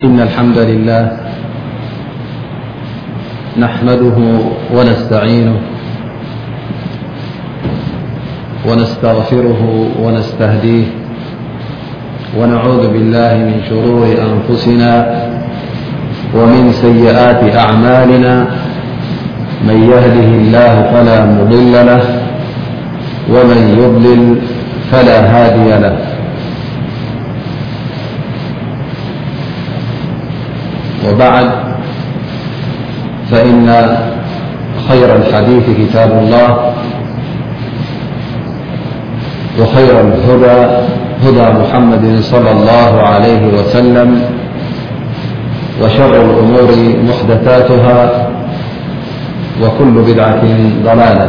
إن الحمد لله نحمده ونستعينه ونستغفره ونستهديه ونعوذ بالله من شرور أنفسنا ومن سيئات أعمالنا من يهده الله فلا مضل له ومن يضلل فلا هادي له وبعد فإن خير الحديث كتاب الله وخير اىهدى محمد -صلى الله عليه وسلم وشر الأمور محدثاتها وكل بدعة ضلالا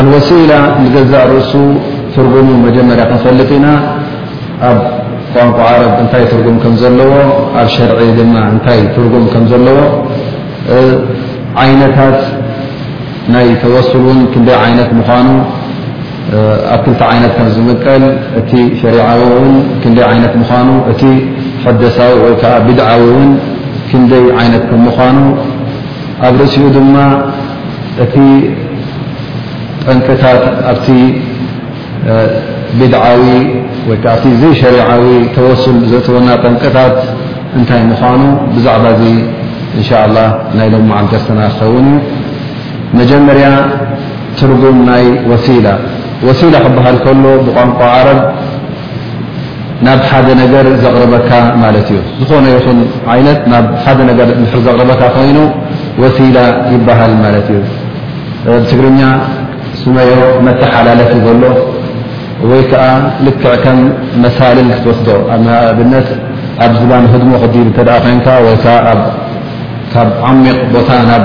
ኣልወሲላ ንገዛእ ርእሱ ትርጉሙ መጀመርያ ክንፈልጥ ኢና ኣብ ቋንቋ ዓረብ እንታይ ትርጉም ከም ዘለዎ ኣብ ሸርዒ ድማ እንታይ ትርጉም ከም ዘለዎ ዓይነታት ናይ ተወሱል እውን ክንደይ ዓይነት ምዃኑ ኣብ ክልተ ዓይነት ከም ዝምቀል እቲ ሸሪዓዊ እውን ክንደይ ዓይነት ምዃኑ እቲ ሕደሳዊ ወይ ከዓ ብድዓዊ እውን ክንደይ ዓይነት ከም ምዃኑ ኣብ ርእሲኡ ድማ እቲ ጠንቅታት ኣብቲ ቢድዓዊ ወይ ከኣ ኣብቲ ዘይሸሪዓዊ ተወሱል ዘእትወና ጠንቅታት እንታይ ምዃኑ ብዛዕባ እዚ እንሻኣላህ ናይ ሎም መዓልት ደርሰና ክኸውን እዩ። መጀመርያ ትርጉም ናይ ወሲላ ወሲላ ክበሃል ከሎ ብቋንቋ ዓረብ ናብ ሓደ ነገር ዘቕርበካ ማለት እዩ። ዝኾነ ይኹን ዓይነት ናብ ሓደ ነገር ድሕሪ ዘቕርበካ ኮይኑ ወሲላ ይበሃል ማለት እዩ። ብትግርኛ ስመዮ መተሓላለፊ ዘሎ ወይ ከዓ ልክዕ ከም መሳልል ክትወስዶ ኣብ ንኣብነት ኣብ ዝባን ህድሞ ክዲብ እንተ ኮይንካ ወይ ካብ ዓሚቕ ቦታ ናብ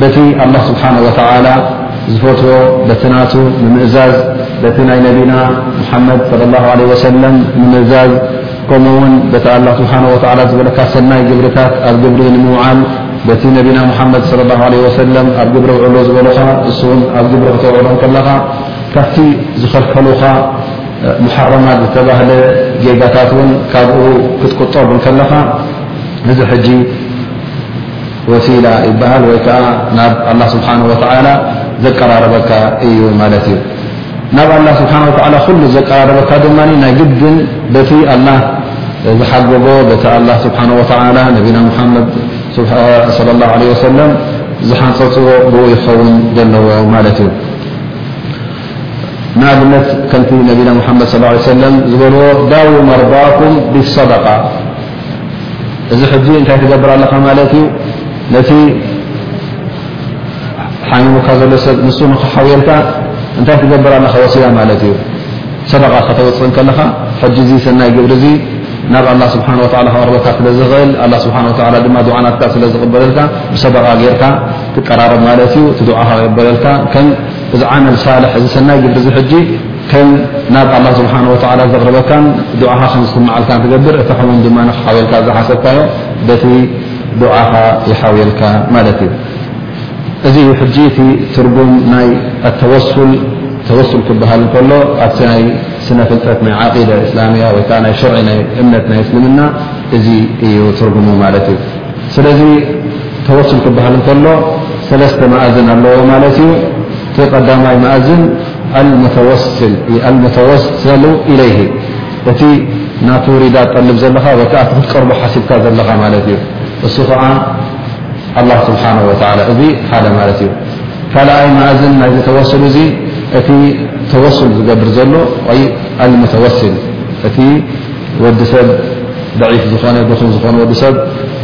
በቲ ኣላህ ስብሓነሁ ወተዓላ ዝፈትዎ በቲ ናቱ ምምእዛዝ፣ በቲ ናይ ነቢና ሙሓመድ ሰለላሁ ዓለይሂ ወሰለም ምምእዛዝ፣ ከምኡ'ውን በቲ ኣላህ ስብሓነሁ ወተዓላ ዝበለካ ሰናይ ግብርታት ኣብ ግብሪ ንምውዓል፣ በቲ ነቢና ሙሓመድ ሰለላሁ ዓለይሂ ወሰለም ኣብ ግብሪ ኣውዕሎ ዝበሉኻ ንሱ'ውን ኣብ ግብሪ ክተውዕሎ እንከለኻ ካብቲ ዝኸልከሉኻ ሙሓረማት ዝተባህለ ጌጋታት እውን ካብኡ ክትቁጠብ እንከለኻ እዚ ሕጂ ወሲላ ይበሃል ወይ ከኣ ናብ ኣላ ስብሓን ወተዓላ ዘቀራረበካ እዩ ማለት እዩ ናብ ኣላ ስብሓን ወተዓላ ኩሉ ዘቀራረበካ ድማ ናይ ግድን በቲ ኣላ ዝሓጎቦ በቲ ኣላ ስብሓን ወተዓላ ነቢና ሙሓመድ ስለ ላሁ ለ ወሰለም ዝሓንፀፅዎ ብኡ ይኸውን ዘለዎ ማለት እዩ ንኣብነት ከምቲ ነቢና ሙሓመድ ስ ሰለም ዝበልዎ ዳዊ መርባኩም ብሰደቃ እዚ ሕጂ እንታይ ትገብር ኣለኻ ማለት እዩ ነቲ ሓሚሙካ ዘሎ ሰብ ንሱ ንክሓውየልካ እንታይ ትገብር ኣለኻ ወሲያ ማለት እዩ ሰደቃ ከተወፅእ እንከለኻ ሕጂ እዚ ሰናይ ግብሪ እዙ ናብ ኣላ ስብሓን ወላ ክቕርበካ ስለ ዝኽእል ኣላ ስብሓን ወላ ድማ ድዓናትካ ስለ ዝቕበለልካ ብሰደቃ ጌይርካ ትቀራረብ ማለት እዩ እቲ ድዓኻ ክቕበለልካ እዚ ዓመል ሳልሕ እዚ ሰናይ ግብሪ እዚ ሕጂ ከም ናብ ኣላ ስብሓን ወተላ ዘቕርበካን ድዓኻ ከም ዝስምዓልካን ትገብር እቲ ሕሙም ድማ ክሓውየልካ ዝሓሰብካዮ በቲ ድዓኻ ይሓውየልካ ማለት እዩ እዚ እዩ ሕጂ እቲ ትርጉም ናይ ኣተወሱል ተወሱል ክበሃል እንከሎ ኣብቲ ናይ ስነ ፍልጠት ናይ ዓቂደ እስላምያ ወይ ከዓ ናይ ሽርዒ ናይ እምነት ናይ እስልምና እዚ እዩ ትርጉሙ ማለት እዩ ስለዚ ተወሱል ክበሃል እንከሎ ሰለስተ መኣዝን ኣለዎ ማለት እዩ። እቲ ቀዳማይ መኣዝን ኣልመተወስል ኣልመተወሰሉ ኢለይሂ እቲ ናቱ ሪዳ ትጠልብ ዘለኻ ወይ ከዓ እቲ ክትቀርቦ ሓሲብካ ዘለኻ ማለት እዩ። እሱ ከዓ ኣላህ ስብሓነ ወተዓላ እዚ ሓደ ማለት እዩ። ካልኣይ መኣዝን ናይዚ ተወሱል እዙይ እቲ ተወሱል ዝገብር ዘሎ ኣይ ኣልመተወስል እቲ ወዲ ሰብ ደዒፍ ዝኾነ ድኹም ዝኾነ ወዲ ሰብ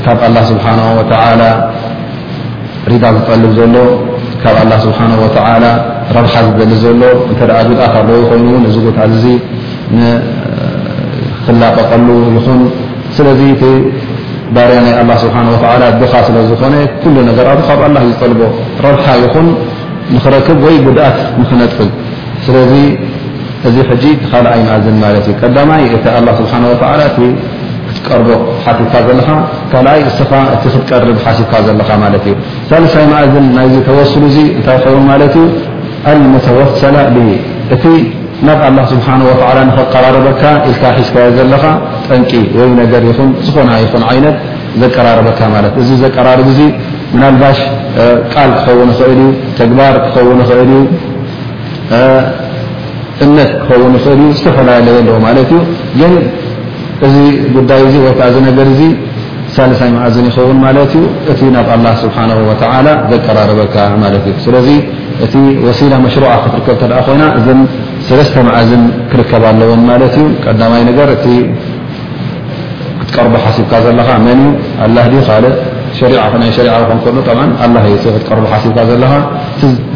ካብ ኣላ ስብሓን ወተላ ሪዳ ዝጠልብ ዘሎ ካብ ኣላ ስብሓን ወተላ ረብሓ ዝደሊ ዘሎ እንተ ጉድኣት ኣለዎ ኮይኑ እውን እዚ ጉድኣት እዚ ንክላቀቀሉ ይኹን ስለዚ እቲ ባርያ ናይ ኣላ ስብሓን ወተላ ድኻ ስለ ዝኾነ ኩሉ ነገራቱ ካብ ኣላ ዝጠልቦ ረብሓ ይኹን ንክረክብ ወይ ጉድኣት ንክነጥል ስለዚ እዚ ሕጂ እቲ ካልኣይ መኣዝን ማለት እዩ። ቀዳማይ እቲ ኣላ ስብሓን ወተላ እቲ ክትቀርቦ ሓቲትካ ዘለኻ፣ ካልኣይ እስኻ እቲ ክትቀርብ ሓሲብካ ዘለኻ ማለት እዩ። ሳልሳይ መኣዝን ናይዚ ተወስሉ እዚ እንታይ ይኸውን ማለት እዩ? ኣልሙተወሰላ ብሂ እቲ ናብ ኣላ ስብሓን ወተላ ንኸቀራርበካ ኢልካ ሒዝካዮ ዘለኻ ጠንቂ ወይ ነገር ይኹን ዝኾነ ይኹን ዓይነት ዘቀራርበካ ማለት እዩ። እዚ ዘቀራርብ እዚ ምናልባሽ ቃል ክኸውን ይኽእል እዩ፣ ተግባር ክኸውን ይኽእል እዩ፣ እምነት ክኸውን ይኽእል እዩ ዝተፈላለየ ኣሎ ማለት እዩ ግን እዚ ጉዳይ እዚ ወይ ከዓ ዝነገር እዙ ሳልሳይ መኣዝን ይኸውን ማለት እዩ እቲ ናብ ኣላ ስብሓን ወተላ ዘቀራርበካ ማለት እዩ ስለዚ እቲ ወሲላ መሽሩዓ ክትርከብ ተደኣ ኮይና እዘ ሰለስተ መኣዝን ክርከብ ኣለዎን ማለት እዩ ቀዳማይ ነገር እቲ ክትቀርቡ ሓሲብካ ዘለኻ መን እዩ ኣላ ዲ ካልእ ሸሪዓ ናይ ሸሪዓ ክኾን ከሎ ኣላ ክትቀርቡ ሓሲብካ ዘለኻ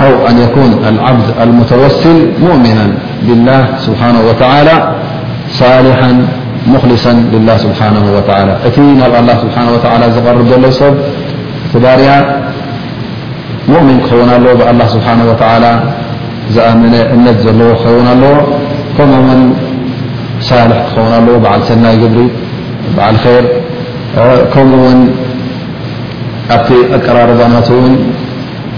أو أن يكون العبد المتوسل مؤمنا بلله سبحانه وتعالى صالحا مخلصا لله سبحنه وتعلى ت الله سبنه ول قرب ر مؤمن ون بالله سبحنه وتعلى أمن أنت ون ل كم صالح ون بعل سني جر بعل ر كم ت اقرربن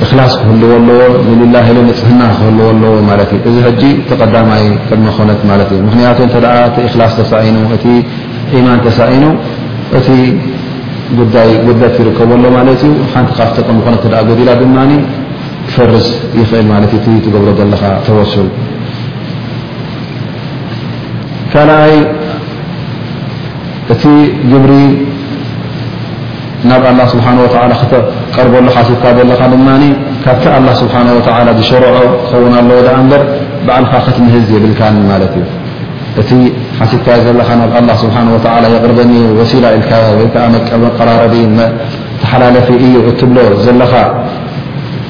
እኽላስ ክህልዎ ኣለዎ ንሊላሂ ኢሉ ንጽህና ክህልዎ ኣለዎ ማለት እዩ። እዚ ሕጂ እቲ ቀዳማይ ቅድመ ኮነት ማለት እዩ። ምኽንያቱ እንተ እቲ እኽላስ ተሳኢኑ እቲ ኢማን ተሳኢኑ እቲ ጉዳይ ጉድለት ይርከቦ ኣሎ ማለት እዩ። ሓንቲ ካብቲ ቅድመ ኮነት እንተ ጎዲላ ድማ ክፈርስ ይኽእል ማለት እዩ እቲ ትገብሮ ዘለኻ ተወሱል። ካልኣይ እቲ ግብሪ ናብ ኣላህ ስብሓን ወተዓላ ክተቀርቦ ኣለኻ ትካ ዘለኻ ድማ ካብቲ ኣላህ ስብሓን ወተዓላ ዝሸረዖ ክኸውን ኣለዎ ድኣ እምበር ባዕልኻ ክትምህዝ የብልካን ማለት እዩ እቲ ሓሲብካዮ ዘለኻ ናብ ኣላህ ስብሓን ወተዓላ የቕርበኒ ወሲላ ኢልካዮ ወይ ከዓ መቀራረቢ መተሓላለፊ እዩ እትብሎ ዘለኻ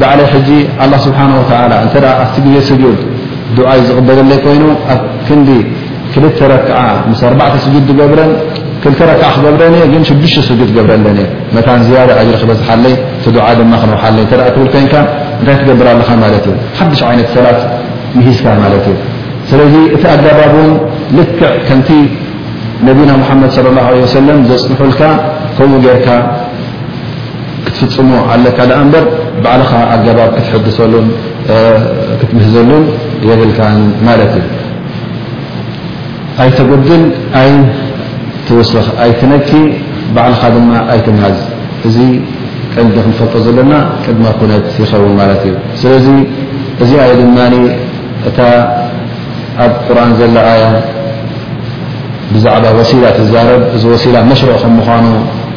ባዕለይ ሕጂ ኣላ ስብሓን ወተላ እንተ ኣብቲ ግዜ ስጁድ ዱዓይ ዝቕበለለይ ኮይኑ ኣብ ክንዲ ክልተ ረክዓ ምስ ኣርባዕተ ስጁድ ዝገብረን ክልተ ረክዓ ክገብረን እየ ግን ሽዱሽተ ስጁድ ዝገብረለን እየ መታን ዝያደ ኣጅሪ ክበዝሓለይ እቲ ዱዓ ድማ ክንውሓለይ እተ ትብል ኮንካ እንታይ ትገብር ኣለኻ ማለት እዩ ሓድሽ ዓይነት ሰላት ምሂዝካ ማለት እዩ ስለዚ እቲ ኣጋባብ እውን ልክዕ ከምቲ ነቢና ሙሓመድ ለ ላ ለ ወሰለም ዘፅንሑልካ ከምኡ ጌርካ ክትፍጽሞ ኣለካ ደኣ እምበር ባዕልኻ ኣገባብ ክትሕድሰሉን ክትምህዘሉን የብልካን ማለት እዩ። ኣይተጉድል ኣይትውስኽ ኣይትነኪ ባዕልኻ ድማ ኣይትምሃዝ እዚ ቀንዲ ክንፈልጦ ዘለና ቅድመ ኩነት ይኸውን ማለት እዩ። ስለዚ እዚኣ እየ ድማ እታ ኣብ ቁርን ዘላ ኣያ ብዛዕባ ወሲላ ትዛረብ እዚ ወሲላ መሽርዕ ከም ምዃኑ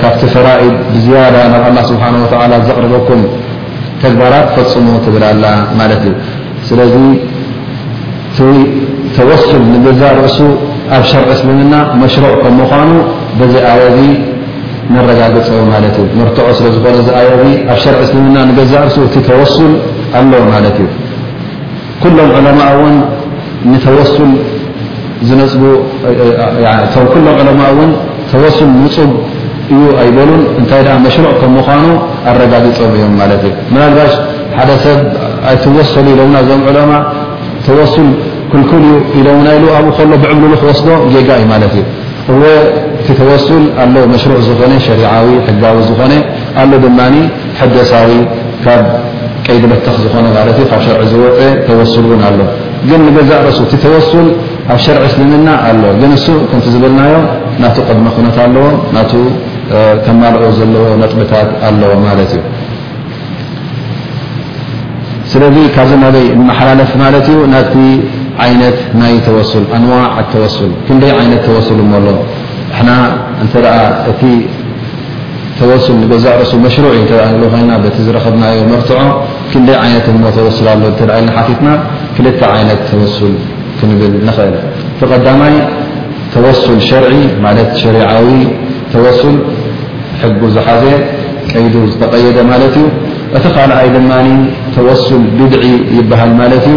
ካብቲ ፈራኢድ ብዝያዳ ናብ ኣላ ስብሓን ወተዓላ ዘቕርበኩም ተግባራት ፈፅሙ ትብል ኣላ ማለት እዩ። ስለዚ እቲ ተወሱል ንገዛእ ርእሱ ኣብ ሸርዒ እስልምና መሽሩዕ ከም ምዃኑ በዚ ኣያ እዚ ነረጋግፀ ማለት እዩ። መርትዖ ስለ ዝኾነ እዚ ኣያ እዚ ኣብ ሸርዒ እስልምና ንገዛእ ርእሱ እቲ ተወሱል ኣሎ ማለት እዩ። ኩሎም ዑለማእ እውን ንተወሱል ዝነፅጉ እቶም ኩሎም ዑለማእ እውን ተወሱል ንፁግ እዩ ኣይበሉን እንታይ ደኣ መሽሩዕ ከም ምዃኑ ኣረጋጊፆም እዮም ማለት እዩ ምናልባሽ ሓደ ሰብ ኣይትወሰሉ ኢሎምና እዞም ዑለማ ተወሱል ክልኩል እዩ ኢሎምና ኢሉ ኣብኡ ከሎ ብዕብልሉ ክወስዶ ጌጋ እዩ ማለት እዩ እወ እቲ ተወሱል ኣሎ መሽሩዕ ዝኾነ ሸሪዓዊ ሕጋዊ ዝኾነ ኣሎ ድማ ሕደሳዊ ካብ ቀይዲ በተኽ ዝኾነ ማለት እዩ ካብ ሸርዒ ዝወፀ ተወሱል እውን ኣሎ ግን ንገዛእ ርእሱ እቲ ተወሱል ኣብ ሸርዒ እስልምና ኣሎ ግን እሱ ከምቲ ዝበልናዮ ናቱ ቅድመ ኩነት ኣለዎ ናቱ ከማልኦ ዘለዎ ነጥብታት ኣለዎ ማለት እዩ ስለዚ ካብዚ ናበይ መሓላለፍ ማለት እዩ ናብቲ ዓይነት ናይ ተወሱል ኣንዋዕ ተወሱል ክንደይ ዓይነት ተወሱል እሞ ኣሎ ሕና እንተ እቲ ተወሱል ንገዛእ ርእሱ መሽሩዕ እዩ እንተ ንብሎ ኮይና በቲ ዝረኸብናዮ መርትዖ ክንደይ ዓይነት እሞ ተወሱል ኣሎ እንተ ኢልና ሓቲትና ክልተ ዓይነት ተወሱል ክንብል ንኽእል። እቲ ቀዳማይ ተወሱል ሸርዒ ማለት ሸሪዓዊ ተወሱል ሕጉ ዝሓዘ ቀይዱ ዝተቐየደ ማለት እዩ። እቲ ካልኣይ ድማ ተወሱል ቢድዒ ይበሃል ማለት እዩ።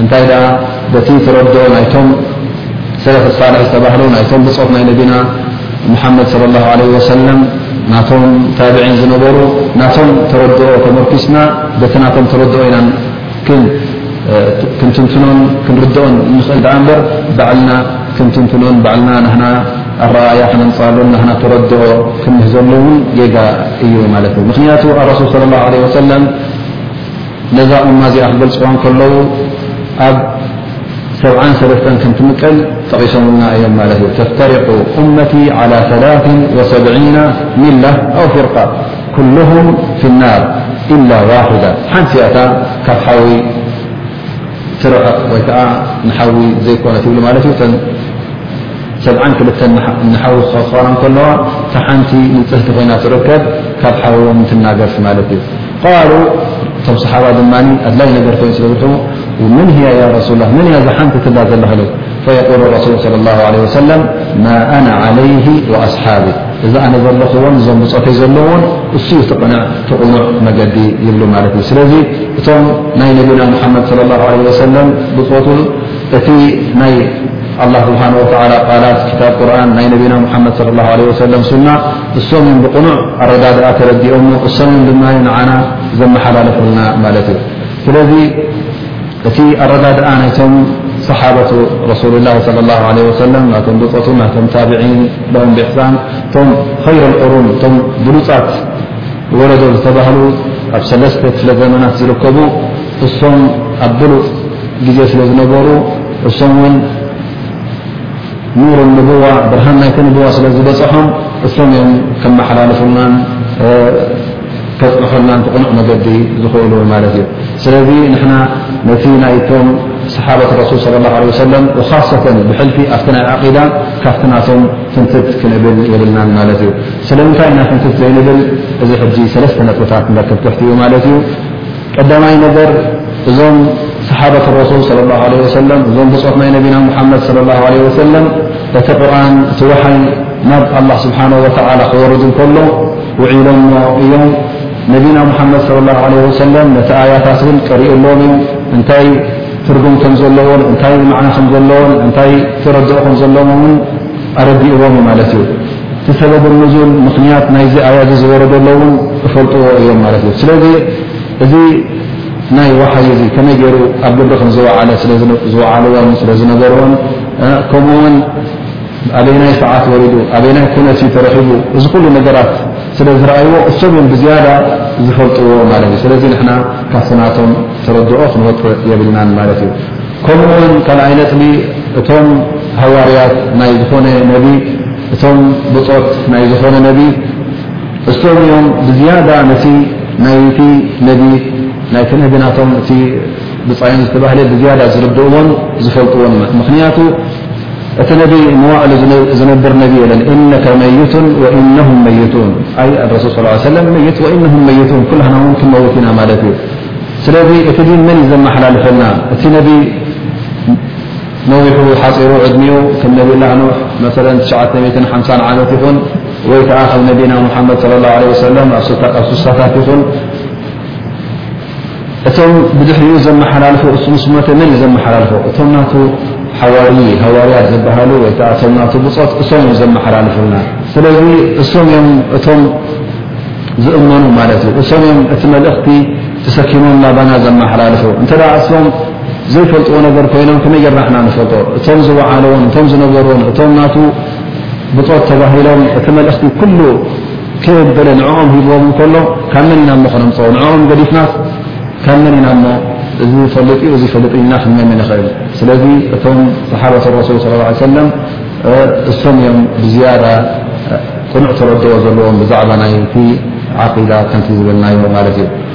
እንታይ ደኣ በቲ ተረድኦ ናይቶም ሰለፍ ሳልሕ ዝተባህሉ ናይቶም ብጾት ናይ ነቢና ሙሓመድ ሰለ ላሁ ዓለይሂ ወሰለም ናቶም ታብዒን ዝነበሩ ናቶም ተረድኦ ተመርኲስና በቲ ናቶም ተረድኦ ኢና ክንትንትኖን ክንርድኦን እንኽእል ደኣ እምበር ባዕልና ክንትንትኖን ባዕልና ናህና ኣረኣእያ ክነምጽኣሉን ናህና ተረድኦ ክንምህዘሉ እውን ጌጋ እዩ ማለት እዩ። ምኽንያቱ ኣረሱል ሰለ ላሁ ዓለይሂ ወሰለም ነዛ ኡማ እዚኣ ክገልጽዋ እንከለዉ ኣብ ሰብዓን ሰለስተን ከም ትምቀል ጠቒሶምልና እዮም ማለት እዩ ተፍተሪቁ ኡመቲ ዓላ ሰላትን ወሰብዒና ሚላ ኣው ፊርቃ ኩሉሁም ፊ ናር ኢላ ዋሒዳ ሓንቲ እያታ ካብ ሓዊ ትርሕቕ ወይ ከዓ ንሓዊ ዘይኮነ ትብሉ ማለት እዩ ሰብዓን ክልተ ንሓዊ ክኸፋራ ከለዋ እታ ሓንቲ ንፅህቲ ኮይና ትርከብ ካብ ሓዊ ውን ትናገፍ ማለት እዩ ቃሉ እቶም ሰሓባ ድማ ኣድላይ ነገር ኮይኑ ስለ ዝርክቡ መን ያ ያ ረሱ ላ መን እያ ዝሓንቲ ትላ ዘለኽ ሉ ፈየቁሉ ረሱል ለ ላ ለ ወሰለም ማ ኣነ ዓለይህ ወኣስሓቢ እዚ ኣነ ዘለኹዎን እዞም ብፆተይ ዘለዎን እሱ ዩ ትቕንዕ ትቕኑዕ መገዲ ይብሉ ማለት እዩ ስለዚ እቶም ናይ ነቢና ሙሓመድ ለ ላ ለ ወሰለም ብፆቱን እቲ ናይ ኣላ ስብሓን ወተላ ቃላት ክታብ ቁርን ናይ ነቢና ሙሓመድ ለ ላ ለ ወሰለም ሱና እሶም እዮም ብቕኑዕ ኣረዳድኣ ተረዲኦሞ እሶም እዮም ድማ ንዓና ዘመሓላለፉልና ማለት እዩ ስለዚ እቲ ኣረዳድኣ ናይቶም صሓበት ረሱል ላ صለ ላ ለ ወሰለም ናቶም ብፆቱ ናቶም ታብዒን ኦም ብሕሳን እቶም ኸይረ ቁሩን እቶም ብሉፃት ወለዶ ዝተባህሉ ኣብ ሰለስተ ክፍለ ዘመናት ዝርከቡ እሶም ኣብ ብሉፅ ግዜ ስለ ዝነበሩ እሶም እውን ኑር ንቡዋ ብርሃን ናይቲ ንቡዋ ስለ ዝበፅሖም እሶም እዮም ከመሓላልፉልናን ከፅንሑልናን ትቕኑዕ መገዲ ዝኽእሉ ማለት እዩ ስለዚ ንሕና ነቲ ናይቶም صሓበት ረሱል صለ ላه ለ ሰለም ኻሰተ ብሕልፊ ኣብቲ ናይ ዓቂዳ ካብቲ ናቶም ፍንትት ክንብል የብልናን ማለት እዩ ስለምንታይ ኢና ፍንትት ዘይንብል እዚ ሕጂ ሰለስተ ነጥብታት ንረክብ ትሕቲ እዩ ማለት እዩ ቀዳማይ ነገር እዞም ሰሓበት ረሱል ሰለላሁ ዓለይሂ ወሰለም እዞም ብጾት ናይ ነቢና ሙሓመድ ሰለላሁ ዓለይሂ ወሰለም እቲ ቁርኣን እቲ ወሓይ ናብ ኣላህ ስብሓነሁ ወተዓላ ክወርድ እንከሎ ውዒሎሞ እዮም። ነቢና ሙሓመድ ሰለላሁ ዓለይሂ ወሰለም ነቲ ኣያታት እውን ቀሪኡሎም እዩ። እንታይ ትርጉም ከም ዘለዎን እንታይ ማዕና ከም ዘለዎን እንታይ ክረድኦ ከም ዘለዎምን ኣረዲእዎም ማለት እዩ። እቲ ሰበብን ኑዙል ምኽንያት ናይዚ ኣያ እዚ ዝወረደሎ እውን እፈልጥዎ እዮም ማለት እዩ። ስለዚ እዚ ናይ ዋሓይ እዚ ከመይ ገይሩ ኣብ ግብሪ ከም ዝወዓለ ስለዝወዓልዎን ስለ ዝነገርዎን ከምኡ እውን ኣበየናይ ሰዓት ወሪዱ ኣበየናይ ኩነት እዩ ተረኺቡ እዚ ኩሉ ነገራት ስለ ዝረኣይዎ እሶም እዮም ብዝያዳ ዝፈልጥዎ ማለት እዩ። ስለዚ ንሕና ካብቲ ናቶም ተረድኦ ክንወፅእ የብልናን ማለት እዩ። ከምኡ እውን ካልኣይ ነጥቢ እቶም ሃዋርያት ናይ ዝኾነ ነቢ እቶም ብጾት ናይ ዝኾነ ነቢ እስቶም እዮም ብዝያዳ ነቲ ናይቲ ነቢ ናይቲ ነቢ ናቶም እቲ ብጻዮም ዝተባህለ ብዝያዳ ዝርድእዎን ዝፈልጥዎን ማለት ምክንያቱ እቲ ነቢ መዋእሉ ዝነብር ነቢ የለን እነከ መይቱን ወእነሁም መይቱን ኣይ ኣረሱል ስ ሰለ መይት ወእነሁም መይቱን ኩላህና ውን ክንመውት ኢና ማለት እዩ ስለዚ እቲ ዲን መን እዩ ዘመሓላልፈና እቲ ነቢ ነዊሑ ሓፂሩ ዕድሚኡ ከም ነብይላህ ኑሕ መሰለን ትሽዓተ ሚእትን ሓምሳን ዓመት ይኹን ወይ ከዓ ከም ነቢና ሙሓመድ ስለ ላሁ ዓለይሂ ወሰለም ኣብ ስሳታት ይኹን እቶም ብድሕሪኡ ዘመሓላልፉ እሱ ምስ ሞተ መን እዩ ዘመሓላልፎ እቶም ናቱ ሓዋርይ ሃዋርያት ዝበሃሉ ወይ ከዓ እቶም ናቱ ብፆት እሶም እዮም ዘመሓላልፉና ስለዚ እሶም እዮም እቶም ዝእመኑ ማለት እዩ እሶም እዮም እቲ መልእኽቲ ተሰኪሞም ናባና ዘመሓላልፉ እንተ እሶም ዘይፈልጥዎ ነገር ኮይኖም ከመይ ጌርና ሕና ንፈልጦ? እቶም ዝወዓለዎን እቶም ዝነበሩዎን እቶም ናቱ ብጾት ተባሂሎም እቲ መልእኽቲ ኩሉ ክብ በለ ንዕኦም ሂብዎም እንከሎ ካብ መን ኢና እሞ ከነምፅኦ? ንዕኦም ገዲፍናስ ካብ መን ኢና እሞ እዚ ዝፈልጥ እዩ እዚ ይፈልጥ እዩ ኢልና ክንመሚ ንኽእል? ስለዚ እቶም ሰሓበት ረሱል ስለ ላ ሰለም እሶም እዮም ብዝያዳ ቅኑዕ ተረድኦ ዘለዎም ብዛዕባ ናይቲ ዓቂዳ ከምቲ ዝበልናዮ ማለት እዩ።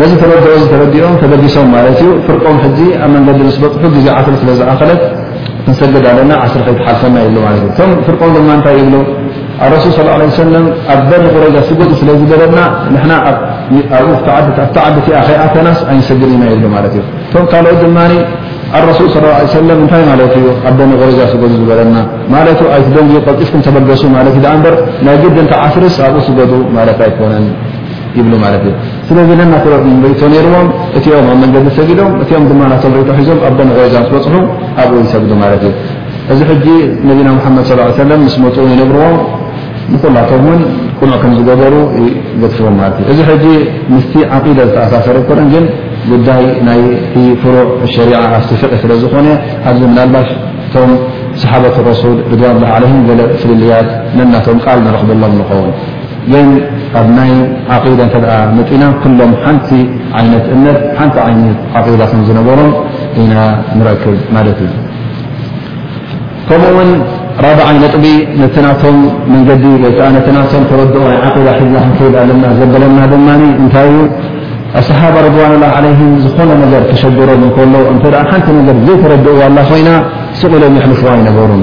ነዚ ተረድኦ እዚ ተረዲኦም ተበጊሶም ማለት እዩ ፍርቆም ሕዚ ኣብ መንገዲ ምስ በፅሑ ግዜ ዓስሪ ስለ ዝኣኸለት ክንሰግድ ኣለና ዓስሪ ከይትሓልፈና ይብሉ ማለት እዩ እቶም ፍርቆም ድማ እንታይ ይብሉ ኣረሱል ስ ለ ሰለም ኣብ በሪ ቁረጃ ስገዱ ስለ ዝበለና ንሕና ኣብቲ ዓዲ እቲኣ ከይኣተናስ ኣይንሰግድ ኢና ይብሉ ማለት እዩ እቶም ካልኦት ድማ ኣረሱል ስ ሰለም እንታይ ማለት እዩ ኣብ በኒ ቁረጃ ስገዱ ዝበለና ማለቱ ኣይትደንዩ ቀልጢፍኩም ተበገሱ ማለት እዩ ዳኣ እምበር ናይ ግዲ እንተ ዓስርስ ኣብኡ ስገዱ ማለት ኣይኮነን ይብሉ ማለት እዩ ስለዚ ነና ኩሎም ርእቶ ነይርዎም እቲኦም ኣብ መንገዲ ሰጊዶም እቲኦም ድማ ናቶም ርእቶ ሒዞም ኣብ በኒ ቆይዛ ምስ በፅሑ ኣብኡ ይሰግዱ ማለት እዩ እዚ ሕጂ ነቢና ሙሓመድ ስ ሰለም ምስ መፁ ይነግርዎም ንኩላቶም እውን ቁኑዕ ከም ዝገበሩ ይገድፍዎም ማለት እዩ እዚ ሕጂ ምስቲ ዓቂደ ዝተኣሳሰር ኣይኮነን ግን ጉዳይ ናይቲ ፍሩዕ ሸሪዓ ኣብቲ ፍቂ ስለ ዝኾነ ኣብዚ ምናልባሽ እቶም ሰሓበት ረሱል ርድዋን ላ ዓለይም ገለ ፍልልያት ነናቶም ቃል ንረኽበሎም ንኸውን ግን ኣብ ናይ ዓቂዳ እንተ መፂና ኩሎም ሓንቲ ዓይነት እምነት ሓንቲ ዓይነት ዓቂዳ ከም ዝነበሮም ኢና ንረክብ ማለት እዩ ከምኡ ውን ራብዓይ ነጥቢ ነቲ ናቶም መንገዲ ወይ ከዓ ነቲ ናቶም ተረድኦ ናይ ዓቂዳ ሒዝና ክንከይድ ኣለና ዘበለና ድማ እንታይ እዩ ኣሰሓባ ርድዋንላ ዓለይህም ዝኾነ ነገር ተሸገሮም እንከሎ እንተ ሓንቲ ነገር ዘይተረድእዋ ኣላ ኮይና ስቕ ኢሎም የሕልፍዋ ኣይነበሩን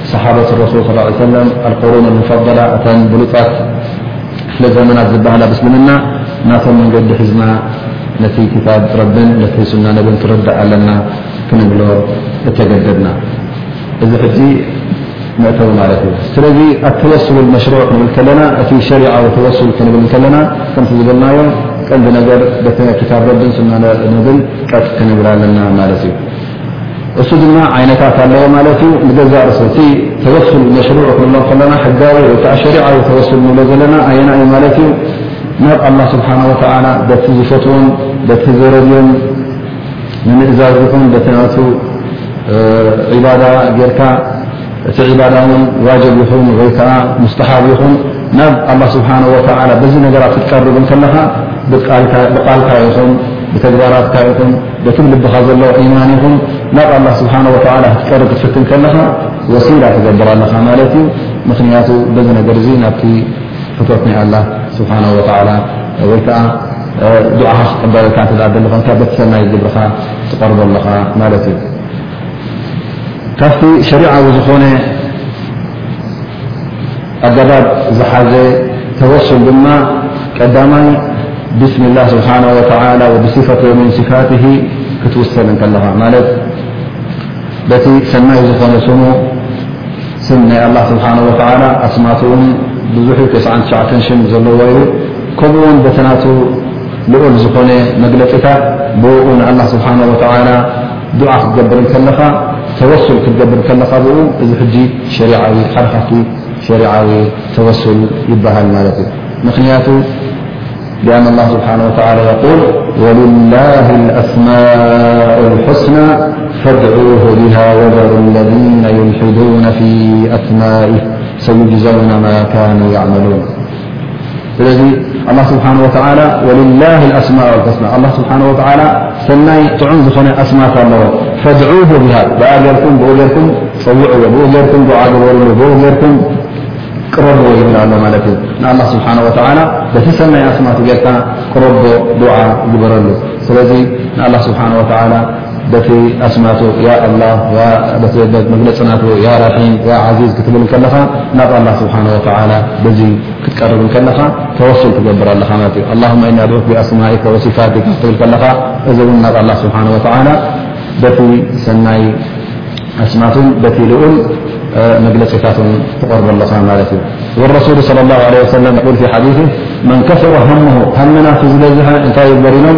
ሰሓበት ረሱል ስ ላ ሰለም ኣልቁሩን ሙፈضላ እተን ብሉፃት ክፍለ ዘመናት ዝበሃላ ብስልምና ናቶም መንገዲ ሒዝና ነቲ ክታብ ረብን ነቲ ሱና ነብን ክረዳእ ኣለና ክንብሎ እተገደድና እዚ ሕጂ መእተዊ ማለት እዩ ስለዚ ኣተወሱሉ መሽሩዕ ክንብል ከለና እቲ ሸሪዓዊ ተወሱል ክንብል ከለና ከምቲ ዝበልናዮ ቀንዲ ነገር በቲ ክታብ ረብን ሱና ነብን ቀጥ ክንብል ኣለና ማለት እዩ እሱ ድማ ዓይነታት ኣለዎ ማለት እዩ። ንገዛእ ርእሲ እቲ ተወሱል መሽሩዕ ክንብሎ ከለና ሕጋዊ ወይ ከዓ ሸሪዓዊ ተወሱል ንብሎ ዘለና ኣየና እዩ ማለት እዩ? ናብ ኣላህ ስብሓነሁ ወተዓላ በቲ ዝፈትዎን በቲ ዝረድዮን ንምእዛዝ ይኹን በቲ ናቱ ዒባዳ ጌርካ እቲ ዒባዳ እውን ዋጅብ ይኹን ወይ ከዓ ሙስተሓብ ይኹን ናብ ኣላህ ስብሓነሁ ወተዓላ በዚ ነገራት ክትቀርብ እንከለኻ ብቃልካ ይኹን ብተግባራትካ ይኹን በቲ ብልብኻ ዘሎ ኢማን ይኹን ናብ ኣላ ስብሓን ወተላ ክትቀርብ ክትፍትን ከለኻ ወሲላ ትገብር ኣለኻ ማለት እዩ ምኽንያቱ በዚ ነገር እዙ ናብቲ ፍትወት ናይ ኣላ ስብሓን ወላ ወይ ከዓ ድዓኻ ክቀበለልካ እተ ደሊ ኮንካ በቲ ሰናይ ግብርኻ ትቐርቦ ኣለኻ ማለት እዩ ካብቲ ሸሪዓዊ ዝኾነ ኣገባብ ዝሓዘ ተወሱል ድማ ቀዳማይ ብስሚላህ ስብሓነሁ ወተዓላ ወብሲፈት ወሚን ሲፋትሂ ክትውሰል እንከለኻ ማለት በቲ ሰናይ ዝኾነ ስሙ ስም ናይ ኣላህ ስብሓነሁ ወተዓላ ኣስማት እውን ብዙሕ ተስዓን ትሽዓተን ሽም ዘለዎ እዩ ከምኡ እውን በቲ ናቱ ልዑል ዝኾነ መግለፂታት ብኡ ንኣላህ ስብሓነሁ ወተዓላ ዱዓ ክትገብር እንከለኻ ተወሱል ክትገብር ከለኻ ብኡ እዚ ሕጂ شريع حرخ شريعو توسل يبهل ملت مخنيت لأن الله سبحانه وتعالى يقول ولله الأسماء الحسنى فادعوه بها وضع الذين يلحدون في أثنائه سيجزون ما كانوا يعملون ስለዚ ኣላ ስብሓን ወተላ ወልላ ኣስማእ ልሑስና ኣላ ስብሓን ወተላ ሰናይ ጥዑም ዝኾነ ኣስማት ኣለዎ ፈድዑ ብሃ ብኣ ገርኩም ብኡ ገርኩም ፀውዕዎ ብኡ ገርኩም ድዓ ገበርሉ ብኡ ገርኩም ቅረብዎ ይብል ኣሎ ማለት እዩ ንኣላ ስብሓን ወተላ በቲ ሰናይ ኣስማት ጌርካ ቅረቦ ድዓ ግበረሉ ስለዚ ንኣላ ስብሓን ወተላ በቲ ኣስማቱ ያ ኣላ በቲ መግለፅናቱ ያ ራሒም ያ ዓዚዝ ክትብል እንከለኻ ናብ ኣላ ስብሓን ወተላ በዚ ክትቀርብ እንከለኻ ተወሱል ትገብር ኣለኻ ማለት እዩ ኣላሁማ ኢና ድዑት ብኣስማኢከ ወሲፋትካ ክትብል ከለኻ እዚ እውን ናብ ኣላ ስብሓን ወተላ በቲ ሰናይ ኣስማቱን በቲ ልኡል መግለፂታትን ትቐርበ ኣለኻ ማለት እዩ ወረሱሉ ለ ላ ለ ወሰለም ል ሓዲ መን ከፍረ ሃምሁ ሃምናቱ ዝበዝሐ እንታይ ይግበር ኢሎም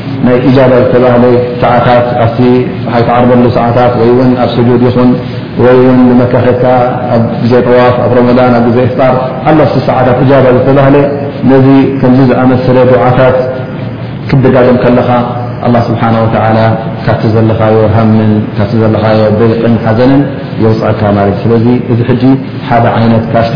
ናይ ኢጃባ ዝተባህለ ሰዓታት ኣብቲ ፀሓይ ትዓርበሉ ሰዓታት ወይ ውን ኣብ ስጁድ ይኹን ወይ ውን ንመካ ከድካ ኣብ ግዜ ጠዋፍ ኣብ ረመዳን ኣብ ግዜ ኢፍጣር ኣሎ ኣብቲ ሰዓታት ኢጃባ ዝተባህለ ነዚ ከምዚ ዝኣመሰለ ዱዓታት ክትደጋግም ከለኻ ኣላህ ስብሓነ ወተዓላ ካብቲ ዘለኻዮ ሃምን ካብቲ ዘለኻዮ ደይቕን ሓዘንን የውፅኣካ ማለት እዩ ስለዚ እዚ ሕጂ ሓደ ዓይነት ካብቲ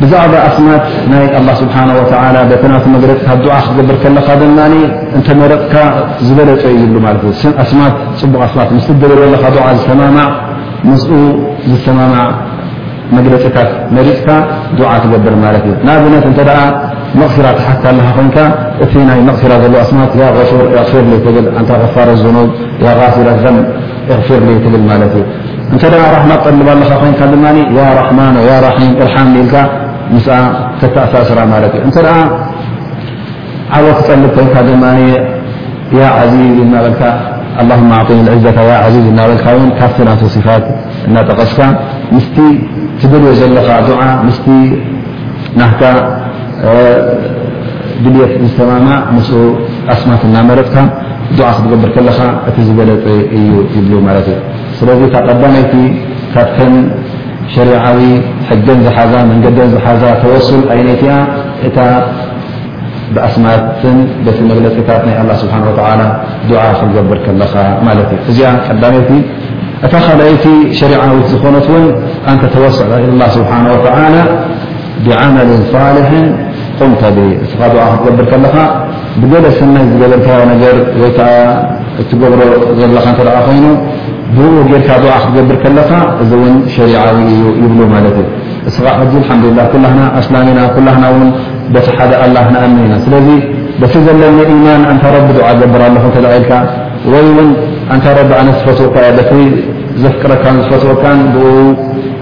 ብዛዕባ ኣስማት ናይ ኣላ ስብሓን ወተላ በቲ ናቱ መግለፂ ካብ ድዓ ክትገብር ከለካ ድማ እንተመረጥካ ዝበለፀ እዩ ዝብሉ ማለት እዩ ስም ኣስማት ፅቡቕ ኣስማት ምስ ትደበ ዘለካ ድዓ ዝሰማማዕ ምስኡ ዝሰማማዕ መግለፂታት መሪፅካ ድዓ ትገብር ማለት እዩ ንኣብነት እንተ መቕፊራ ትሓትካ ኣለካ ኮይንካ እቲ ናይ መቕፊራ ዘሎ ኣስማት ያ ፉር ፊር ትብል ኣንታ ፋረ ዝኑብ ያ ፊረ ዘም ፊር ትብል ማለት እዩ እንተ ራሕማ ትጠልብ ኣለኻ ኮይንካ ድማ ያ ራሕማን ያ ራሒም እርሓምኒ ኢልካ ምስኣ ከተኣሳስራ ማለት እዩ እንተ ዓወት ትጠልብ ኮይንካ ድማ ያ ዓዚዝ እናበልካ ኣላ ኣዕጢኒ ዕዘታ ያ ዓዚዝ እናበልካ ውን ካብቲ ናቱ ስፋት እናጠቐስካ ምስቲ ትደልዮ ዘለኻ ዱዓ ምስቲ ናህካ ድልት ዝተማማዕ ምስ ኣስማት እናመረጥካ ዱዓ ክትገብር ከለኻ እቲ ዝበለፀ እዩ ይብሉ ማለት እዩ ስለዚ እታ ቀዳመይቲ ካብተን ሸሪዓዊ ሕገን ዝሓዛ መንገደን ዝሓዛ ተወሱል ኣይነይቲ እያ፣ እታ ብኣስማትን በቲ መግለጺታት ናይ ኣላህ ስብሓነሁ ወተዓላ ዱዓ ክንገብር ከለኻ ማለት እዩ። እዚኣ ቀዳመይቲ እታ ካልኣይቲ ሸሪዓዊት ዝኾነት እውን ኣን ተተወሰል ኢለላህ ስብሓነሁ ወተዓላ ብዓመል ሳልሕ ቁም ተቢ እስኻ ዱዓ ክትገብር ከለኻ ብገለ ሰናይ ዝገበርካዮ ነገር ወይ ከዓ እትገብሮ ዘለኻ እተ ኮይኑ ብኡ ጌርካ ዱዓ ክትገብር ከለኻ እዚ እውን ሸሪዓዊ እዩ ይብሉ ማለት እዩ እስኻ ሕዚ ሓምዱላ ኩላና ኣስላሚና ኩላና ውን በቲ ሓደ ኣላ ንኣምን ኢና ስለዚ በቲ ዘለኒ ኢማን ኣንታ ረቢ ድዓ ገብር ኣለኹ እተ ኢልካ ወይ ውን ኣንታ ረቢ ኣነ ዝፈትወካ እ በቲ ዘፍቅረካን ዝፈትወካን ብኡ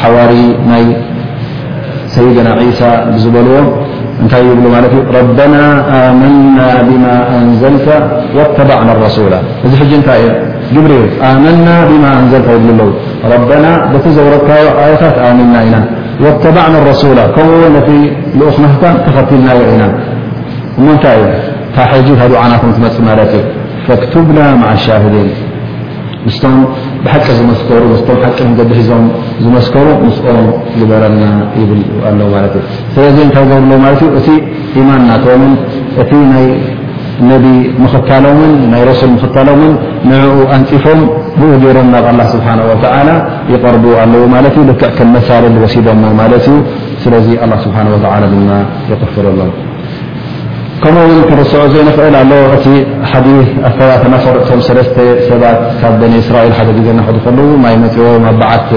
ሓዋሪ ናይ ሰይድና ዒሳ ብዝበልዎ እንታይ ይብሉ ማለት እዩ ረበና ኣመና ብማ ኣንዘልተ ወተባዕና ረሱላ እዚ ሕጂ እንታይ እዩ ግብሪ እዩ ኣመና ብማ ኣንዘልታ ይብሉ ኣለዉ ረበና በቲ ዘውረድካዮ ኣየታት ኣሚንና ኢና ወተባዕና ረሱላ ከምኡው ነቲ ልኡኽ ናህታ ተኸትልናዮ ኢና እሞ እንታይ እዩ ካብ ሕጂ ታ ዱዓናኩም ትመፅ ማለት እዩ ፈክቱብና ማዓ ሻሂዲን ምስቶም ብሓቂ ዝመስከሩ ምስቶም ሓቂ መንገዲ ሒዞም ዝመስከሩ ምስኦም ግበረና ይብል ኣሎ ማለት እዩ ስለዚ እንታይ ገብርሎ ማለት እዩ እቲ ኢማን ናቶምን እቲ ናይ ነቢ ምኽታሎምን ናይ ረሱል ምኽታሎምን ንዕኡ ኣንፂፎም ብኡ ገይሮም ናብ ኣላ ስብሓን ወተዓላ ይቐርቡ ኣለዉ ማለት እዩ ልክዕ ከም መሳልል ወሲዶሞ ማለት እዩ ስለዚ ኣላ ስብሓን ወተዓላ ድማ ይቕፍረሎም ከምኡ ውን ክንርስዖ ዘይንኽእል ኣሎ እቲ ሓዲ ኣከባ ተናፈርቶም ሰለስተ ሰባት ካብ በኒ እስራኤል ሓደ ግዜ ናኸዱ ከለዉ ማይ መፅዎም ኣብ በዓቲ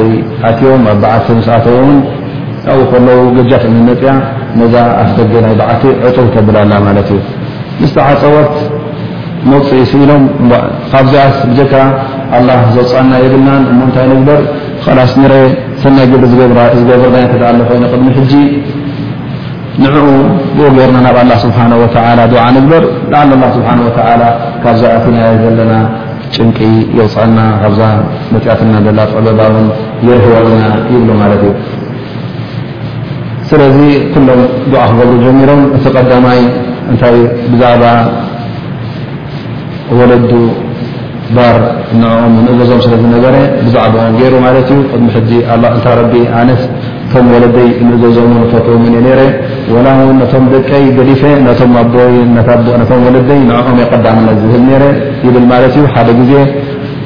ኣትዮም ኣብ በዓቲ ምስኣተዎ ውን ኣብኡ ከለዉ ገጃፍ እምኒ መፅያ ነዛ ኣፍ ደገ ናይ በዓቲ ዕፅው ተብል ኣላ ማለት እዩ ምስ ተዓፀወት መውፅኢ ስኢኖም ካብዚኣስ ብጀካ ኣላ ዘውፅኣና የብልናን እሞ እንታይ ንግበር ኸላስ ንረ ሰናይ ግብሪ ዝገብርናዮ እተኣ ኣሎ ኮይነ ቅድሚ ሕጂ ንዕኡ ብኡ ገርና ናብ ኣላ ስብሓን ወተላ ድዓ ንግበር ላዓል ኣላ ስብሓን ወተላ ካብዛ ኣትናዮ ዘለና ጭንቂ የውፅዐና ካብዛ መፅያትና ዘላ ፀበባ ውን የርህወልና ይብሉ ማለት እዩ ስለዚ ኩሎም ድዓ ክገብሩ ጀሚሮም እቲ ቀዳማይ እንታይ ብዛዕባ ወለዱ ባር ንዕኦም ይምእዘዞም ስለ ዝነበረ ብዛዕባኦም ገይሩ ማለት እዩ ቅድሚ ሕጂ ኣላ እንታ ረቢ ኣነስ እቶም ወለደይ ይምእዘዞምን እፈትዎምን እየ ነይረ ወላ እውን ነቶም ደቀይ ገዲፈ ነቶም ኣቦይን ነቶም ወለደይ ንዕኦም እየ ቀዳምነት ዝህብ ነይረ ይብል ማለት እዩ ሓደ ግዜ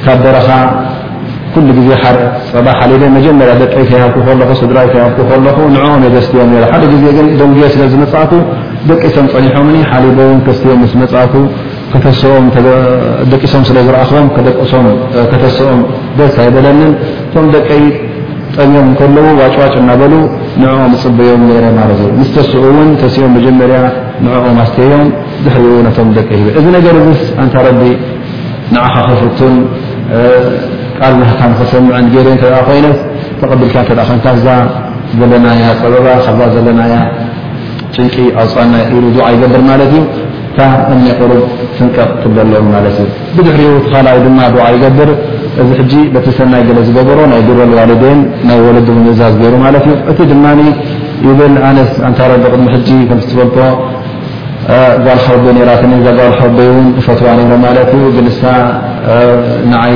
ካብ በረኻ ኩሉ ግዜ ፀባ ሓሊበ መጀመርያ ደቀይ ከይሃብኩ ከለኹ ስድራይ ከይሃብኩ ከለኹ ንዕኦም እየ ዘስትዮም ነይረ ሓደ ግዜ ግን ደንጉየ ስለ ዝመፃእኩ ደቂሶም ፀኒሖምኒ ሓሊበ እውን ከስትዮም ምስ መፃእኩ ከተስኦም ደቂሶም ስለ ዝረኣኹዎም ከደቅሶም ከተስኦም ደስ ኣይበለንን። እቶም ደቀይ ጠምዮም እንከለዉ ዋጭዋጭ እናበሉ ንዕኦም እጽበዮም ነይረ ማለት እዩ። ምስ ተስኡ እውን ተሲኦም መጀመርያ ንዕኦም ኣስተዮም ድሕሪኡ ነቶም ደቀይ ሂበ። እዚ ነገር እዚስ ኣንታ ረቢ ንዓኻ ክፍቱን ቃል ናህካ ንኽሰምዕን ገይረ እንተ ኮይነስ ተቐቢልካ እንተ ኮንካ እዛ ዘለናያ ጸበባ ካብዛ ዘለናያ ጭንቂ ኣውጽኣና ኢሉ ዱዓ ይገብር ማለት እዩ። እታ እምኒ ቁሩብ ፍንቀቕ ትብሎ ኣለዉ ማለት እዩ። ብድሕሪኡ እቲ ካልኣይ ድማ ዱዓ ይገብር። እዚ ሕጂ በቲ ሰናይ ገለ ዝገበሮ ናይ ቢረል ዋሊዴን ናይ ወለዱ ምምእዛዝ ገይሩ ማለት እዩ። እቲ ድማ ይብል ኣነስ ኣንታ ረቢ ቅድሚ ሕጂ ከምቲ ትፈልጦ ጓል ሓወቦይ ነይራትኒ እዛ ጓል ሓወቦይ እውን እፈትዋ ነይረ ማለት እዩ ግን ንሳ ንዓይ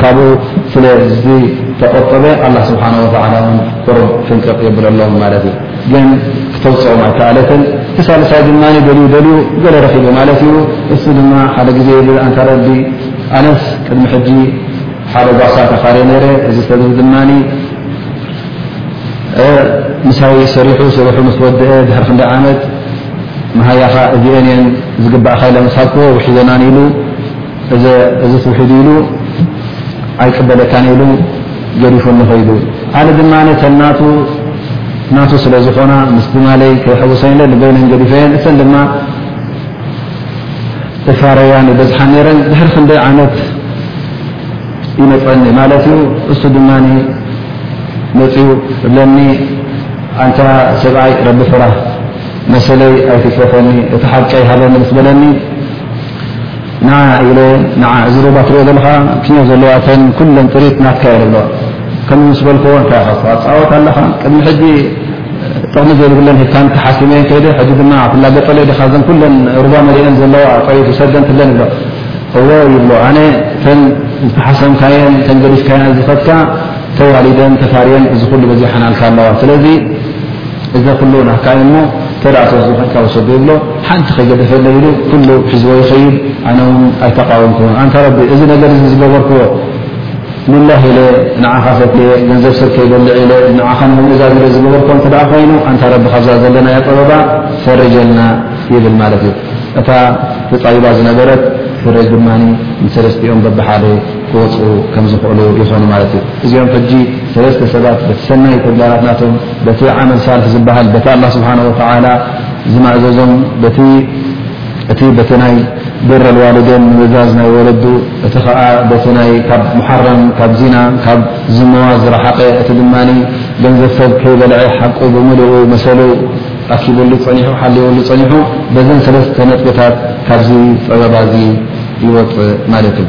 ካብኡ ስለ ዝተቆጠበ ኣላ ስብሓን ወተላ ን ቁሩብ ፍንቅቅ የብለሎም ማለት እዩ ግን ክተውፅኦም ኣይከኣለትን እቲ ሳልሳይ ድማ ደልዩ ደልዩ ገለ ረኪቡ ማለት እዩ እሱ ድማ ሓደ ግዜ ይብል ኣንታ ረቢ ኣነስ ቅድሚ ሕጂ ሓደ ጓሳ ተኻርየ ነይረ እዚ ሰብ እዚ ድማ ምሳይ ሰሪሑ ስርሑ ምስ ወደአ ድሕሪ ክንደይ ዓመት መሃያኻ እዚኤን እየን ዝግባእካ ኢለ ምስ ሃብክዎ ውሒደናን ኢሉ እዚ ትውሒዱ ኢሉ ኣይቅበለካን ኢሉ ገዲፉኒ ከይዱ ኣነ ድማ እተን ናቱ ናቱ ስለ ዝኾና ምስ ትማለይ ከይሕውሰን ኢለ ንበይነን ገዲፈየን እተን ድማ እፋረያን ይበዝሓን ነይረን ድሕሪ ክንደይ ዓመት ይመፀኒ ማለት እዩ እሱ ድማ መፅኡ እብለኒ ኣንታ ሰብኣይ ረቢ ፍራህ መሰለይ ኣይትፀፈኒ እቲ ሓቀይ ሃበኒ ምስ በለኒ ንዓ ኢለ ንዓ እዚ ሩባ ትሪኦ ዘለኻ ኪኖ ዘለዋ እተን ኩለን ጥሪት ናትካ እየን እብሎ። ከምዚ ምስ በልክዎ እንታይ ኢኻ እኳ ትጻወት ኣለኻ ቅድሚ ሕጂ ጥቕሚ ዘይብለን ሂብካኒ ተሓሲመየን ከይደ ሕጂ ድማ ክላገጸለይ ዲኻ እዘን ኩለን ሩባ መሊኤን ዘለዋ ጥሪት ውሰደን ትብለን ይብሎ። እወ ይብሎ ኣነ እተን ዝተሓሰምካየን እተን ገዲፍካየን ዝኸድካ ተዋሊደን ተፋርየን እዚ ኩሉ በዚሓናልካ ኣለዋ ስለዚ እዚ ኩሉ ናህካ እዩ እሞ እንተ ትወስዶ ኮይንካ ውሰዶ ይብሎ ሓንቲ ከይገደፈለይ ኢሉ ኩሉ ሒዝዎ ይኸይድ ኣነ ውን ኣይተቃወምኩዎን ኣንታ ረቢ እዚ ነገር እዚ ዝገበርክዎ ሊላህ ኢለ ንዓኻ ፈትየ ገንዘብ ሰብ ከይበልዕ ኢለ ንዓኻ ንምእዛዝ ኢለ ዝገበርክዎ እንተ ኮይኑ ኣንታ ረቢ ካብዛ ዘለናያ ፀበባ ፈርጀልና ይብል ማለት እዩ እታ ተፃቢባ ዝነበረት ፍረጅ ድማ ንሰለስቲኦም በብሓደ ክወፅኡ ከም ዝኽእሉ ይኾኑ ማለት እዩ እዚኦም ሕጂ ሰለስተ ሰባት በቲ ሰናይ ተግባራት ናቶም በቲ ዓመል ሳልሕ ዝበሃል በቲ ኣላ ስብሓን ወተላ ዝማእዘዞም በቲ እቲ በቲ ናይ ብረ ልዋልደን ምእዛዝ ናይ ወለዱ እቲ ከዓ በቲ ናይ ካብ መሓረም ካብ ዚና ካብ ዝመዋ ዝረሓቀ እቲ ድማ ገንዘብ ሰብ ከይበልዐ ሓቁ ብምልኡ መሰሉ ኣኪብሉ ፀኒሑ ሓልወሉ ፀኒሑ በዘን ሰለስተ ነጥብታት ካብዚ ፀበባ እዚ ይወፅእ ማለት እዩ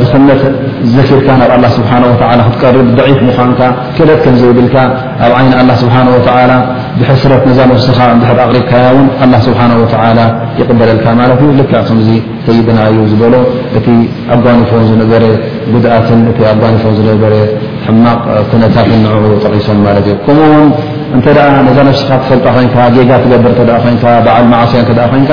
ድኽነት ዘኪርካ ናብ ኣላ ስብሓን ወተላ ክትቀርብ ደዒፍ ምዃንካ ክእለት ከም ዘይብልካ ኣብ ዓይኒ ኣላ ስብሓን ወተላ ብሕስረት ነዛ ነፍስኻ እንድሕር ኣቕሪብካያ እውን ኣላ ስብሓን ወተላ ይቕበለልካ ማለት እዩ ልክዕ ከምዚ ሰይድና እዩ ዝበሎ እቲ ኣጓኒፎ ዝነበረ ጉድኣትን እቲ ኣጓኒፎ ዝነበረ ሕማቕ ኩነታትን ንዕኡ ጠቒሶም ማለት እዩ ከምኡ ውን እንተ ነዛ ነፍስኻ ትፈልጣ ኮይንካ ጌጋ ትገብር እተ ኮይንካ በዓል መዓስያ እተ ኮይንካ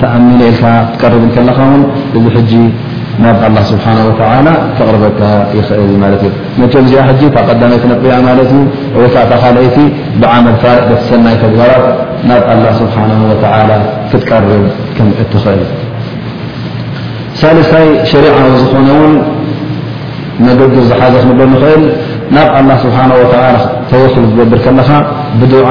ተኣምን'የ ኢልካ ክትቀርብ ከለኻ ውን እዚ ሕጂ ናብ ኣላህ ስብሓነሁ ወተዓላ ከቕርበካ ይኽእል ማለት እዩ። መቸም እዚኣ ሕጂ እታ ቀዳመይቲ ነጥቢ'ያ ማለት እዩ ወይ ከኣ እታ ካልኣይቲ ብዓመል ሳልሕ በቲ ሰናይ ተግባራት ናብ ኣላህ ስብሓነሁ ወተዓላ ክትቀርብ ከም እትኽእል። ሳልሳይ ሸሪዓዊ ዝኾነ ውን መገዱ ዝሓዘ ክንብሎ ንኽእል ናብ ኣላህ ስብሓነሁ ወተዓላ ተወኩል ክትገብር ከለኻ ብዱዓ፣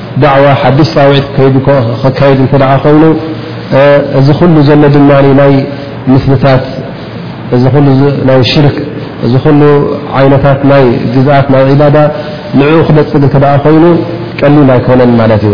ዳዕዋ ሓድሽ ፃውዒት ክካየድ እንተደኣ ኮይኑ እዚ ኩሉ ዘሎ ድማ ናይ ምስልታት እዚ ኩሉ ናይ ሽርክ እዚ ኩሉ ዓይነታት ናይ ግዝኣት ናይ ዒባዳ ንዕኡ ክነፅግ እንተደኣ ኮይኑ ቀሊል ኣይኮነን ማለት እዩ።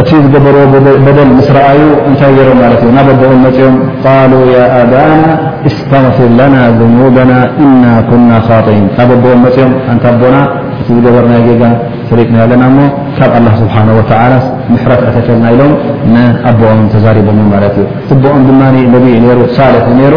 እቲ ዝገበርዎ በደል ምስ ረኣዩ እንታይ ገይሮም ማለት እዩ ናብ ኣቦኦም መፅኦም ቃሉ ያ ኣባና እስተغፍር ለና ذኑበና እና ኩና ኻጢን ናብ ኣቦኦም መፅኦም ኣንታ ኣቦና እቲ ዝገበርናይ ጌጋ ፈሊጥና ኣለና እሞ ካብ ኣላ ስብሓን ወተላ ምሕረት ዕተከልና ኢሎም ንኣቦኦም ተዛሪቦም ማለት እዩ እቦኦም ድማ ነብይ ነይሩ ሳልሒ ነይሩ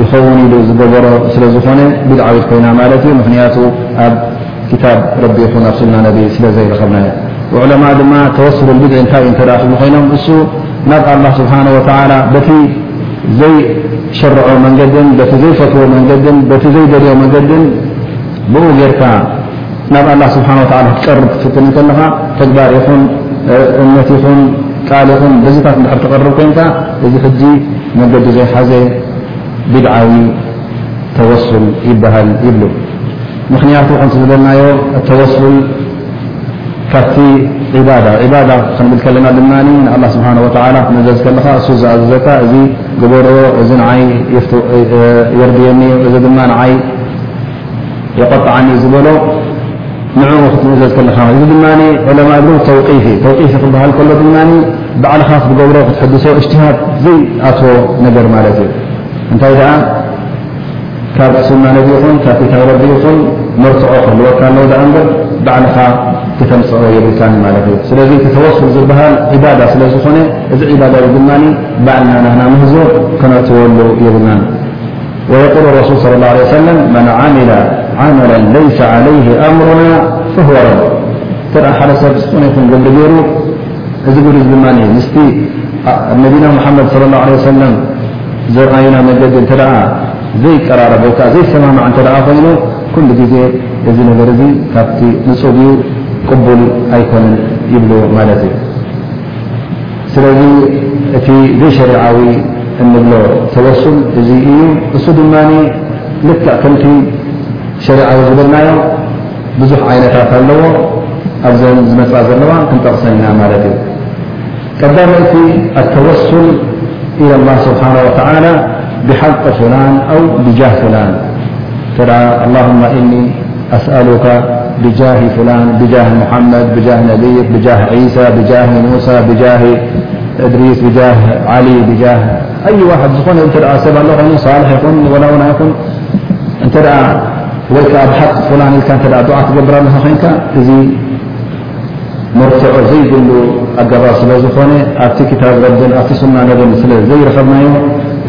ይኸውን ኢሉ ዝገበሮ ስለ ዝኾነ ቢድዓዊት ኮይና ማለት እዩ ምክንያቱ ኣብ ክታብ ረቢ ይኹን ኣብ ሱና ነቢ ስለ ዘይረኸብናዮ ዑለማ ድማ ተወስሉ ብድዒ እንታይ እ ተረኣ ክብሉ ኮይኖም እሱ ናብ ኣላ ስብሓን ወተላ በቲ ዘይሸርዖ መንገድን በቲ ዘይፈትዎ መንገድን በቲ ዘይደልዮ መንገድን ብኡ ጌርካ ናብ ኣላህ ስብሓን ወተዓላ ክትቀርብ ክትፍትን እንከለኻ ተግባር ይኹን እምነት ይኹን ቃል ይኹን በዚታት እንድሕር ተቐርብ ኮይንካ እዚ ሕጂ መገዲ ዘይሓዘ ቢድዓዊ ተወሱል ይበሃል ይብሉ ምኽንያቱ ከምቲ ዝበልናዮ ተወሱል ካብቲ ዒባዳ ዒባዳ ክንብል ከለና ድማ ንኣላ ስብሓን ወተዓላ ክነዘዝ ከለኻ እሱ ዝኣዘዘካ እዚ ግበርዎ እዚ ንዓይ የርድየኒ እዚ ድማ ንዓይ የቆጥዓኒ ዝበሎ ንዕኡ ክትምእዘዝ ከለኻ እዚ ድማ ዑለማ እብሉ ተውቂፍ እዩ ተውቂፍ ክበሃል ከሎ ድማ ባዕልኻ ክትገብሮ ክትሕድሶ እጅትሃድ ዘይኣትዎ ነገር ማለት እዩ እንታይ ደኣ ካብ ሱና ነቢ ይኹን ካብ ክታብ ረቢ ይኹን መርትዖ ክህልወካ ኣለዎ ደኣ እምበር ባዕልኻ ክተምፅኦ የብልካኒ ማለት እዩ ስለዚ እቲ ተወሱል ዝበሃል ዒባዳ ስለ ዝኾነ እዚ ዒባዳ ድማ ባዕልና ናህና ምህዞ ከነእትወሉ የብልናን ወየቁሉ ረሱል ስ ላ ለ ሰለም መን ዓሚለ ዓመላ ለይሰ ዓለይህ ኣምሩና ፈህወ ረድ እንተ ሓደ ሰብ ዝኾነ ይኹን ግብሪ ገይሩ እዚ ግብሪ እዚ ድማ ምስቲ ነቢና ሙሓመድ ለ ላ ለ ሰለም ዘርኣዩና መገዲ እንተ ዘይቀራረብ ወይ ከዓ ዘይሰማማዕ እንተ ኮይኑ ኩሉ ግዜ እዚ ነገር እዚ ካብቲ ንፁብ እዩ ቅቡል ኣይኮነን ይብሉ ማለት እዩ ስለዚ እቲ ዘይሸሪዓዊ እንብሎ ተወሱል እዚ እዩ። እሱ ድማ ልክዕ ከምቲ ሸሪዓዊ ዝበልናዮ ብዙሕ ዓይነታት ኣለዎ። ኣብዘን ዝመፅኣ ዘለዋ ክንጠቕሰን ኢና ማለት እዩ። ቀዳመይቲ ኣተወሱል ኢለ ላ ስብሓን ወተላ ብሓቂ ፍላን ኣው ብጃህ ፍላን ተ ኣላሁማ እኒ ኣስኣሉካ ብጃሂ ፍላን ብጃሂ ሙሓመድ ብጃሂ ነብይክ ብጃሂ ዒሳ ብጃሂ ሙሳ ብጃሂ እድሪስ ብጃሂ ዓሊ ብጃሂ ኣይ ዋሕድ ዝኾነ እተ ሰብ ኣሎ ኮይኑ ሳልሕ ይኹን ወላውና ይኹን እተ ወይ ከዓ ብሓቂ ፍላን ኢልካ እተ ድዓ ትገብር ኣለካ ኮይንካ እዚ መርትዖ ዘይብሉ ኣገባብ ስለ ዝኾነ ኣብቲ ክታብ ረብን ኣብቲ ሱና ነብን ስለ ዘይረኸብናዮ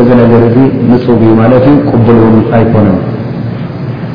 እዚ ነገር እዚ ንፁብ እዩ ማለት እዩ ቅቡል እውን ኣይኮነን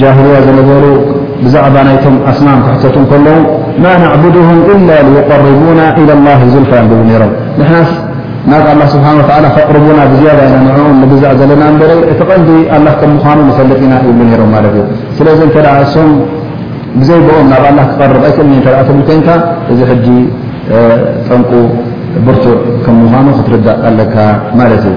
ጃህልያ ዝነበሩ ብዛዕባ ናይቶም ኣስናም ክሕተቱ ከለዉ ማ ናዕቡድም ኢላ ሊዩቀርቡና ኢላ ላሂ ዙልፋ ዮም ዝብሉ ነይሮም ንሕናስ ናብ ኣላ ስብሓን ወላ ከቕርቡና ብዝያዳ ኢና ንዕኡን ንግዛእ ዘለና እምበረ እቲ ቐንዲ ኣላ ከም ምዃኑ ንፈልጥ ኢና ይብሉ ነይሮም ማለት እዩ ስለዚ እንተ እሶም ብዘይ ብኦም ናብ ኣላ ክቐርብ ኣይክእልኒ እተ ትብል ኮንካ እዚ ሕጂ ጠንቁ ብርቱዕ ከም ምዃኑ ክትርዳእ ኣለካ ማለት እዩ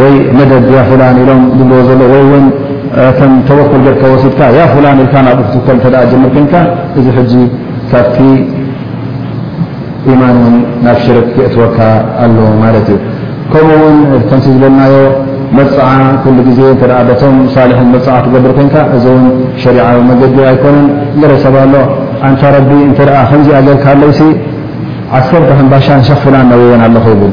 ወይ መደድ ያ ፍላን ኢሎም ዝብልዎ ዘሎ ወይ ውን ከም ተወኩል ገርካ ወሲድካ ያ ፍላን ኢልካ ናብኡ ክትውከል እተ ጀምር ኮንካ እዚ ሕጂ ካብቲ ኢማን ውን ናብ ሽርክ የእትወካ ኣሎ ማለት እዩ ከምኡ ውን ከምቲ ዝበልናዮ መርፅዓ ኩሉ ግዜ እተ በቶም ሳልሒን መርፅዓ ትገብር ኮንካ እዚ ውን ሸሪዓዊ መገዲ ኣይኮነን ገለ ሰብ ኣሎ ኣንታ ረቢ እንተ ከምዚኣ ገርካ ኣለይሲ ዓሰርተ ሕምባሻን ሸክ ፍላን ናብየን ኣለኹ ይብል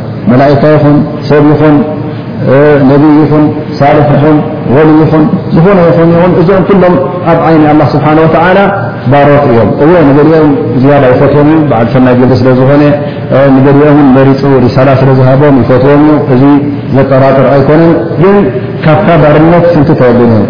መላእካ ይኹን ሰብ ይኹን ነብይ ይኹን ሳልሕ ይኹን ወል ይኹን ዝኾነ ይኹን ይኹን እዚኦም ኩሎም ኣብ ዓይኒ ኣላ ስብሓን ወተዓላ ባሮት እዮም እዎ ንገሊኦም ዝያዳ ይፈትዎም እዩ በዓል ሰናይ ግብሪ ስለ ዝኾነ ንገሊኦምን መሪፁ ሪሳላ ስለ ዝሃቦም ይፈትዎም እዩ እዚ ዘጠራጥር ኣይኮነን ግን ካብካ ባርነት ስንቲ ተወድን እዮም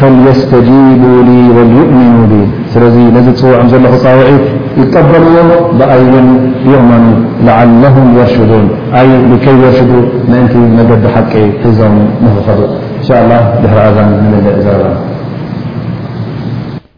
ፈልየስተጂቡ ሊ ወልዩእሚኑ ቢ ስለዚ ነዚ ዝጽውዖም ዘለኹ ጻውዒት ይቀበልዎ ብኣይ ውን ይእመኑ ለዓለሁም የርሹዱን ኣይ ልከይ የርሹዱ ምእንቲ መገዲ ሓቂ ሒዞም ንኽኸዱ። እንሻ ኣላህ ድሕሪ ኣዛን ንምልእ ዘረባና።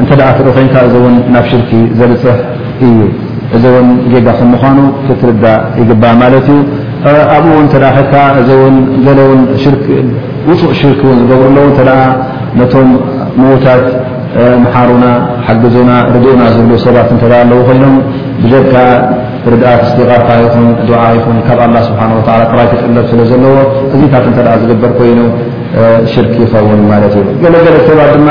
እንተደኣ ትርኢ ኮይንካ እዚ እውን ናብ ሽርኪ ዘብጽሕ እዩ። እዚ እውን ጌጋ ከም ምዃኑ ክትርዳእ ይግባእ ማለት እዩ። ኣብኡ እውን እንተደኣ ከድካ እዚ እውን ገለ እውን ውጹእ ሽርኪ እውን ዝገብሩ ኣለዉ። እንተደኣ ነቶም ምዉታት ምሓሩና፣ ሓግዙና፣ ርድኡና ዝብሉ ሰባት እንተደኣ ኣለዉ ኮይኖም ብጀካ ርድኣት እስቲቓፋ ይኹን ዱዓ ይኹን ካብ ኣላህ ስብሓነሁ ወተዓላ ጥራይ ክጥለብ ስለ ዘለዎ እዚታት እንተደኣ ዝግበር ኮይኑ ሽርክ ይኸውን ማለት እዩ ገለገለ ሰባት ድማ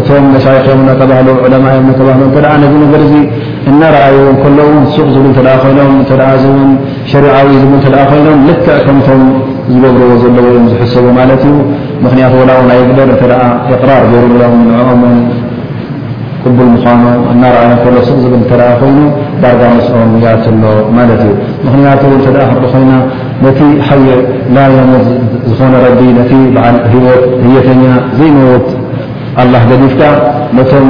እቶም መሻይክዮም እናተባህሉ ዑለማዮም እናተባህሉ እተ ነዚ ነገር እዚ እናረኣዩ ከለዉ ሱቕ ዝብሉ እተ ኮይኖም እተ እዚውን ሸሪዓዊ ዝብ እተ ኮይኖም ልክዕ ከምቶም ዝገብርዎ ዘለዎ እዮም ዝሕሰቡ ማለት እዩ ምኽንያቱ ወላ እውን ኣይግበር እተ እቕራር ገይሩሎም ንኦም ውን ቅቡል ምኳኑ እናረኣዩ ከሎ ሱቕ ዝብል እተ ኮይኑ ዳርጋ መስኦም ይኣትሎ ማለት እዩ ምኽንያቱ እተ ክብ ኮይና ነቲ ሓየ ላየሙት ዝኾነ ረቢ ነቲ በዓል ህይወት ህየተኛ ዘይመውት ኣላህ ገዲፍካ ነቶም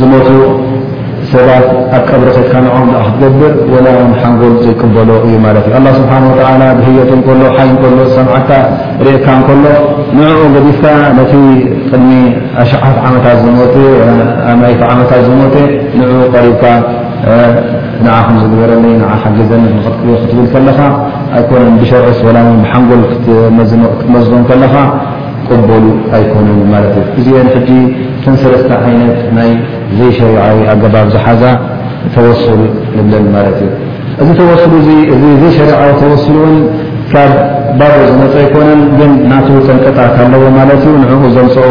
ዝሞቱ ሰባት ኣብ ቀብሪ ከድካ ንዖም ድዓ ክትገብር ወላ ውን ሓንጎል ዘይቅበሎ እዩ ማለት እዩ። ኣላህ ስብሓነ ወተዓላ ብህየት እንከሎ ሓይ እንከሎ ዝሰምዓካ ርእካ እንከሎ ንዕኡ ገዲፍካ ነቲ ቅድሚ ኣሽሓት ዓመታት ዝሞተ ወላ ኣማይት ዓመታት ዝሞተ ንዕኡ ቀሪብካ ንዓ ከምዚ ግበረለይ ንዓ ሓግዘኒ ንኽትብሎ ክትብል ከለኻ ኣይኮነን ብሸርዕስ ወላ ውን ብሓንጎል ክትመዝኖ ከለኻ ቅቡል ኣይኮነን ማለት እዩ። እዚኤን ሕጂ እተን ሰለስተ ዓይነት ናይ ዘይሸሪዓዊ ኣገባብ ዝሓዛ ተወሱል ንብለን ማለት እዩ። እዚ ተወሱል እዚ እዚ ዘይሸሪዓዊ ተወሱል ውን ካብ ባዶ ዝመፀ ኣይኮነን ግን ናቱ ጠንቅታት ኣለዎ ማለት እዩ። ንዕኡ ዘምፀኦ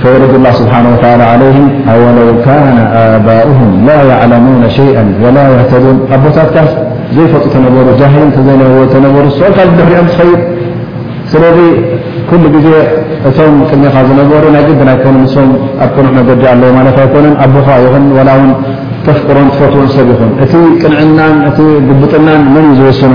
ፈየርዱ ላህ ስብሓን ወተላ ዓለይህም ኣወለው ካነ ኣባኡሁም ላ ያዕለሙነ ሸይአ ወላ የህተዱን ኣቦታትካስ ዘይፈጡ ተነበሩ ጃሂል ተዘይነበተነበሩ ሰኦልካ ድሕሪኦም ትኸይድ ስለዚ ኩሉ ግዜ እቶም ቅድሚኻ ዝነበሩ ናይ ግድን ኣይኮኑ ንሶም ኣብ ቅኑዕ መገዲ ኣለዉ ማለት ኣይኮነን ኣቦኻ ይኹን ወላ ውን ተፍቅሮን ትፈትዎን ሰብ ይኹን እቲ ቅንዕናን እቲ ግቡጥናን መን እዩ ዝወስኑ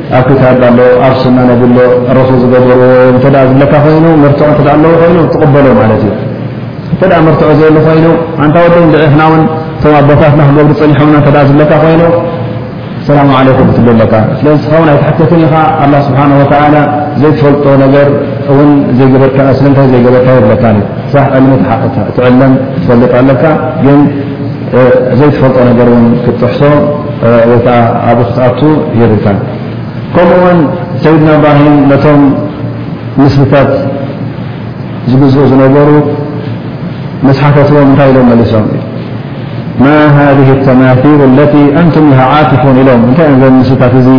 ኣብ ክታብ ኣሎ ኣብ ሱና ነብሎ ረፉ ዝገበርዎ እተ ዝብለካ ኮይኑ መርትዖ እተ ኣለዎ ኮይኑ ትቕበሎ ማለት እዩ እተ መርትዖ ዘየሉ ኮይኑ ኣንታ ወደ ንድዒክና ውን እቶም ኣቦታትና ክገብሩ ፀኒሖምና እተ ዝብለካ ኮይኑ ሰላሙ ዓለይኩም ክትብለካ ስለዚ ስኻውን ኣይትሕተትን ኢኻ ኣላ ስብሓን ወተላ ዘይትፈልጦ ነገር እውን ዘይገበርካ ስለምንታይ ዘይገበርካ የብለካ ሳሕ ዕልሚ ትሓቕካ እቲ ዕለም ትፈልጥ ኣለካ ግን ዘይትፈልጦ ነገር ውን ክትጥሕሶ ወይ ከዓ ኣብኡ ክትኣቱ የብልካ ከምኡ ውን ሰይድና እብራሂም ነቶም ምስልታት ዝግዝኡ ዝነበሩ ምስ ሓተትዎም እንታይ ኢሎም መሊሶም ማ ሃذ ተማثር ለቲ ኣንቱም ሃ ዓኪፉን ኢሎም እንታይ እ ዘም ምስልታት እዚ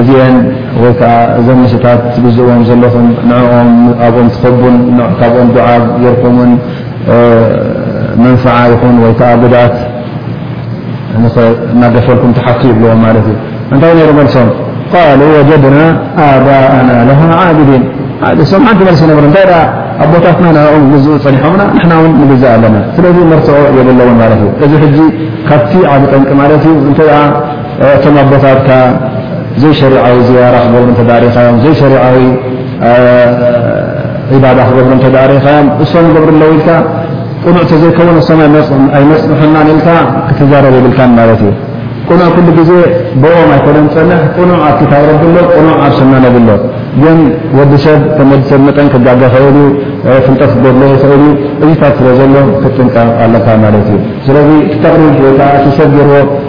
እዚአን ወይ ከዓ እዘም ምስልታት ትግዝእዎም ዘለኹም ንኦም ኣብኦም ትኸቡን ካብኦም ድዓ ጌርኩምን መንፍዓ ይኹን ወይ ከዓ ጉድኣት እናገፈልኩም ትሓፍቱ ይብልዎም ማለት እዩ እንታይ ነይሩ መልሶም ቃሉ ወጀድና ኣባእና ለሃ ዓብዲን ሶም ሓንቲ መልሲ ነብሮ እንታይ ኣቦታትና ንኦም ግዝኡ ፀኒሖምና ንሕና ውን ንግዛእ ኣለና ስለዚ መርትዖ የብለውን ማለት እዩ እዚ ሕጂ ካብቲ ዓብ ጠንቂ ማለት እዩ እንተ እቶም ኣቦታትካ ዘይሸሪዓዊ ዝያራ ክገብሩ እተዳሪኻዮም ዘይሸሪዓዊ ዒባዳ ክገብሩ እተ ርእኻዮም እሶም ገብሩ ኣለዉ ኢልካ ቅኑዕ እተዘይከውን እሶም ኣይመፅንሑናን ኢልካ ክትዛረብ ይብልካን ማለት እዩ ቅኑዕ ኩሉ ግዜ ብኦም ኣይኮነን ፀንሕ ቅኑዕ ኣብ ክታብ ረቢ ኣሎ ቅኑዕ ኣብ ስና ነብ ኣሎ ግን ወዲ ሰብ ከም ወዲ ሰብ መጠን ክጋገ ክእል እዩ ፍልጠት ክገብሎ ይኽእል እዩ እዚታት ስለ ዘሎ ክትጥንቀቕ ኣለካ ማለት እዩ ስለዚ ተቕሪብ ወይከዓ እቲ ሰብ ገርዎ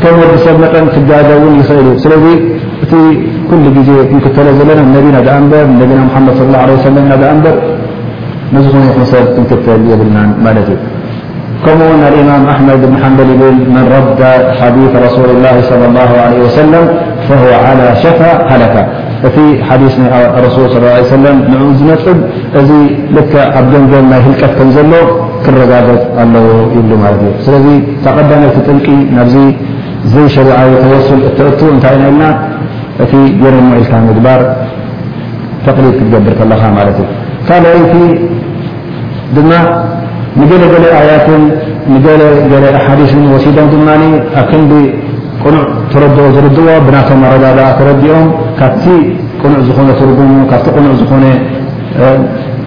ከም ወዲ ሰብ መጠን ክጋገ ውን ይኽእል እዩ። ስለዚ እቲ ኩሉ ግዜ ክንክተሎ ዘለና ነቢና ድኣ እምበር ነቢና ሙሓመድ ስለ ላሁ ለ ሰለም ኢና ድኣ እምበር ንዝኾነ ይኹን ሰብ ክንክተል የብልናን ማለት እዩ። ከምኡ ውን ኣልእማም ኣሕመድ እብን ሓንበል ይብል መን ረዳ ሓዲስ ረሱሊ ላሂ ሰለ ላሁ ዓለይሂ ወሰለም ፈሁወ ዓላ ሸፋ ሃለካ እቲ ሓዲስ ናይ ረሱል ስ ሰለም ንኡ ዝነጥብ እዚ ልክዕ ኣብ ገምገም ናይ ህልቀት ከም ዘሎ ክረጋገፅ ኣለዎ ይብሉ ማለት እዩ። እታ ቀዳመይቲ ጥንቂ ናብዚ ዘይሸሪዓዊ ተወሱል እተእቱ እንታይ ኢና ኢልና? እቲ ገይረሞ ኢልካ ምግባር፣ ተቅሊድ ክትገብር ከለኻ ማለት እዩ። ካልኣይቲ ድማ ንገለ ገለ ኣያትን ንገለ ገለ ኣሓዲስን ወሲዶም ድማ ኣብ ክንዲ ቅኑዕ ተረድኦ ዝርድእዎ ብናቶም ኣረዳድኣ ተረዲኦም ካብቲ ቅኑዕ ዝኾነ ትርጉሙ ካብቲ ቅኑዕ ዝኾነ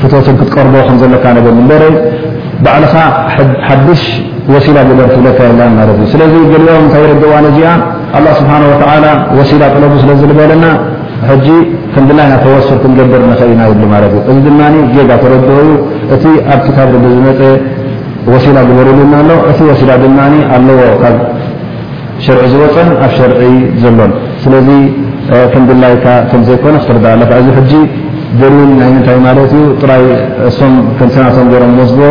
ፍቶትን ክትቀርቦ ከም ዘለካ ነገር ግበረ ባዕልኻ ሓድሽ ወሲላ ግበር ትብለካ የላን ማለት እዩ ስለዚ ገሊኦም እንታይ ይረድእዋ ነዚኣ ኣላ ስብሓን ወተዓላ ወሲላ ጥለቡ ስለ ዝልበለና ሕጂ ክንድላይና ተወስር ክንገብር ንኽእል ኢና ይብሉ ማለት እዩ እዚ ድማ ጌጋ ተረድኦ እዩ እቲ ኣብ ክታብ ርቢ ዝመፀ ወሲላ ግበርሉና ኣሎ እቲ ወሲላ ድማ ኣለዎ ካብ ሸርዒ ዝወፀን ኣብ ሸርዒ ዘሎን ስለዚ ከም ድላይካ ከም ዘይኮነ ክትርዳእ ኣለካ። እዚ ሕጂ ደሊል ናይ ምንታይ ማለት እዩ ጥራይ እሶም ከምቲ ናቶም ገይሮም ዝወስድዎ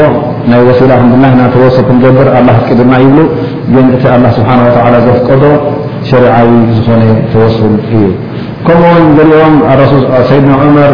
ናይ ወሲላ ከም ድላይና ንተወስል ክንገብር ኣላህ ኣፍቂዱልና ይብሉ ግን እቲ ኣላህ ስብሓነሁ ወተዓላ ዘፍቀዶ ሸሪዓዊ ዝኾነ ተወሱል እዩ። ከምኡ ውን ገሊኦም ኣረሱል ሰይድና ዑመር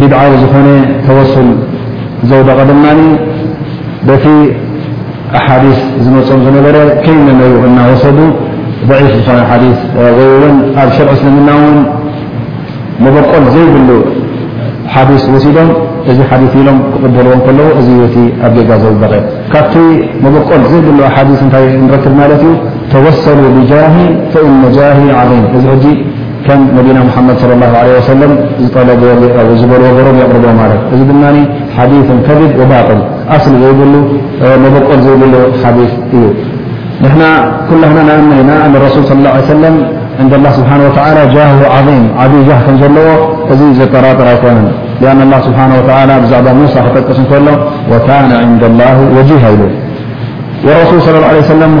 ቢድዓዊ ዝኾነ ተወሱል ዘውደቐ ድማ በቲ ኣሓዲስ ዝመፅኦም ዝነበረ ከይመመዩ እናወሰዱ ضዒፍ ዝኾነ ሓዲስ ወይ እውን ኣብ ሽርዒ እስልምና እውን መበቆል ዘይብሉ ሓዲስ ወሲዶም እዚ ሓዲስ ኢሎም ክቕበልዎ ከለዉ እዚ እዩ እቲ ኣብ ጌጋ ዘውደቐ ካብቲ መበቆል ዘይብሉ ሓዲስ እንታይ ንረክብ ማለት እዩ ተወሰሉ ብጃሂ ፈእነ ጃሂ ዓظም እዚ ሕጂ نبينا محمد صلى الله عليه وسلم ر يقر حديث كذب وباطل صل ل يل يث ننا كلننا أن الرسول صلى الله عليه سلمعن الله سبانه وتلى جاهه عظيم عب ج نل رر يكن لأن الله سبحانهولى عب موسى ل وكان عند الله وجه لارسولصى له عليه سلمم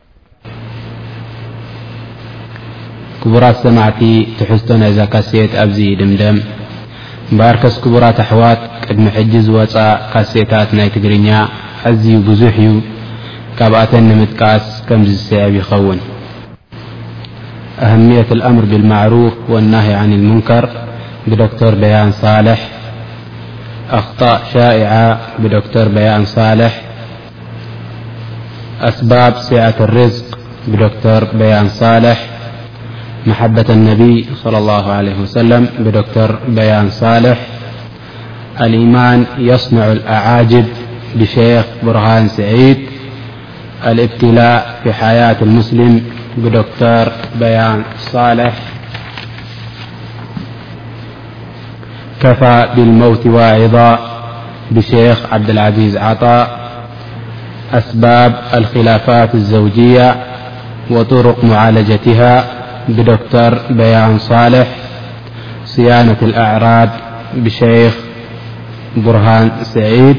ክቡራት ሰማዕቲ ትሕዝቶ ናይዛ ካሴት ኣብዚ ይድምደም። እምበኣርከስ ክቡራት ኣሕዋት ቅድሚ ሕጂ ዝወጽኣ ካሴታት ናይ ትግርኛ ኣዝዩ ብዙሕ እዩ። ካብኣተን ንምጥቃስ ከምዚ ዝስዕብ ይኸውን። ኣህምየት ኣልኣምር ቢልማዕሩፍ ወናሂ ዓን ልሙንከር ብዶክተር በያን ሳልሕ፣ ኣኽጣእ ሻኢዓ ብዶክተር በያን ሳልሕ፣ ኣስባብ ሴዐة ርዝ ብር ያን محبة النبي - صلى الله عليه وسلم بدكتر بيان صالح الإيمان يصنع الأعاجب بشيخ برهان سعيد الابتلاء في حياة المسلم بدكتور بيان صالح كفى بالموت واعضا بشيخ عبدالعزيز عطاء أسباب الخلافات الزوجية وطرق معالجتها دكر بيان صالح صيانة الأعرا بشيخ برهان سعيد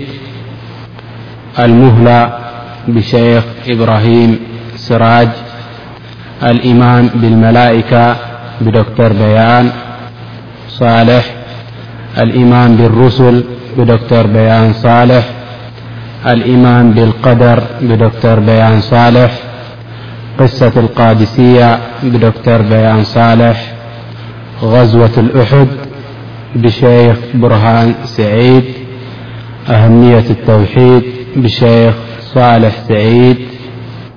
المهلى بشيخ إبراهيم سراج المام بالملائكة بدكتر بينالح الإمان بالرسل بدكتر بيان صالح الما بالقدر بدكتربيانصالح قصة القادسية بدكتر بيان صالح غزوة الأحد بشيخ برهان سعيد أهمية التوحيد بشيخ صالح سعيد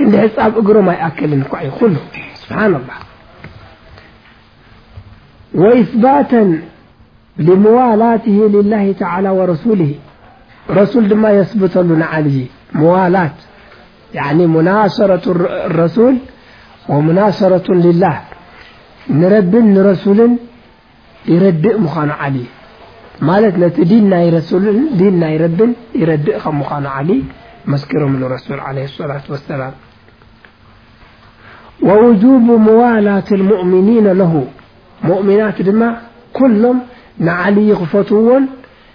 ن ب ر يأكلل سبان الله وإثبات لموالاته لله تعالى ورسوله رسول م يثبتل نعل مولات ين منرة الرسول ومنارة لله نرب نرسول يردء من عل ت نت دين يرب يردئ من علي مسكرم لرسول عليه الصلاة ولسلام ووجوب موالاة المؤمنين له مؤمنات كلم نعلي فت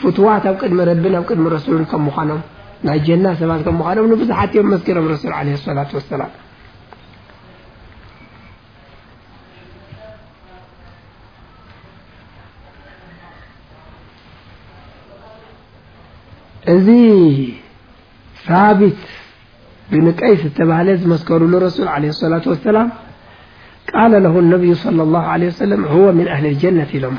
ፍቱዋት ኣብ ቅድሚ ረብን ኣብ ቅድሚ ረሱልን ከም ምዃኖም ናይ ጀና ሰባት ከም ምዃኖም ንብዙሓት እዮም መስኪሮም ረሱል ዓለይሂ ሰላቱ ወሰላም እዚ ሳቢት ብን ቀይስ ዝተባህለ ዝመስከሩሉ ረሱል ዓለይሂ ሰላቱ ወሰላም ቃለ ለሁ ነቢዩ ሰለላሁ ዓለይሂ ወሰለም ሁወ ምን ኣህሊ ልጀነት ኢሎሞ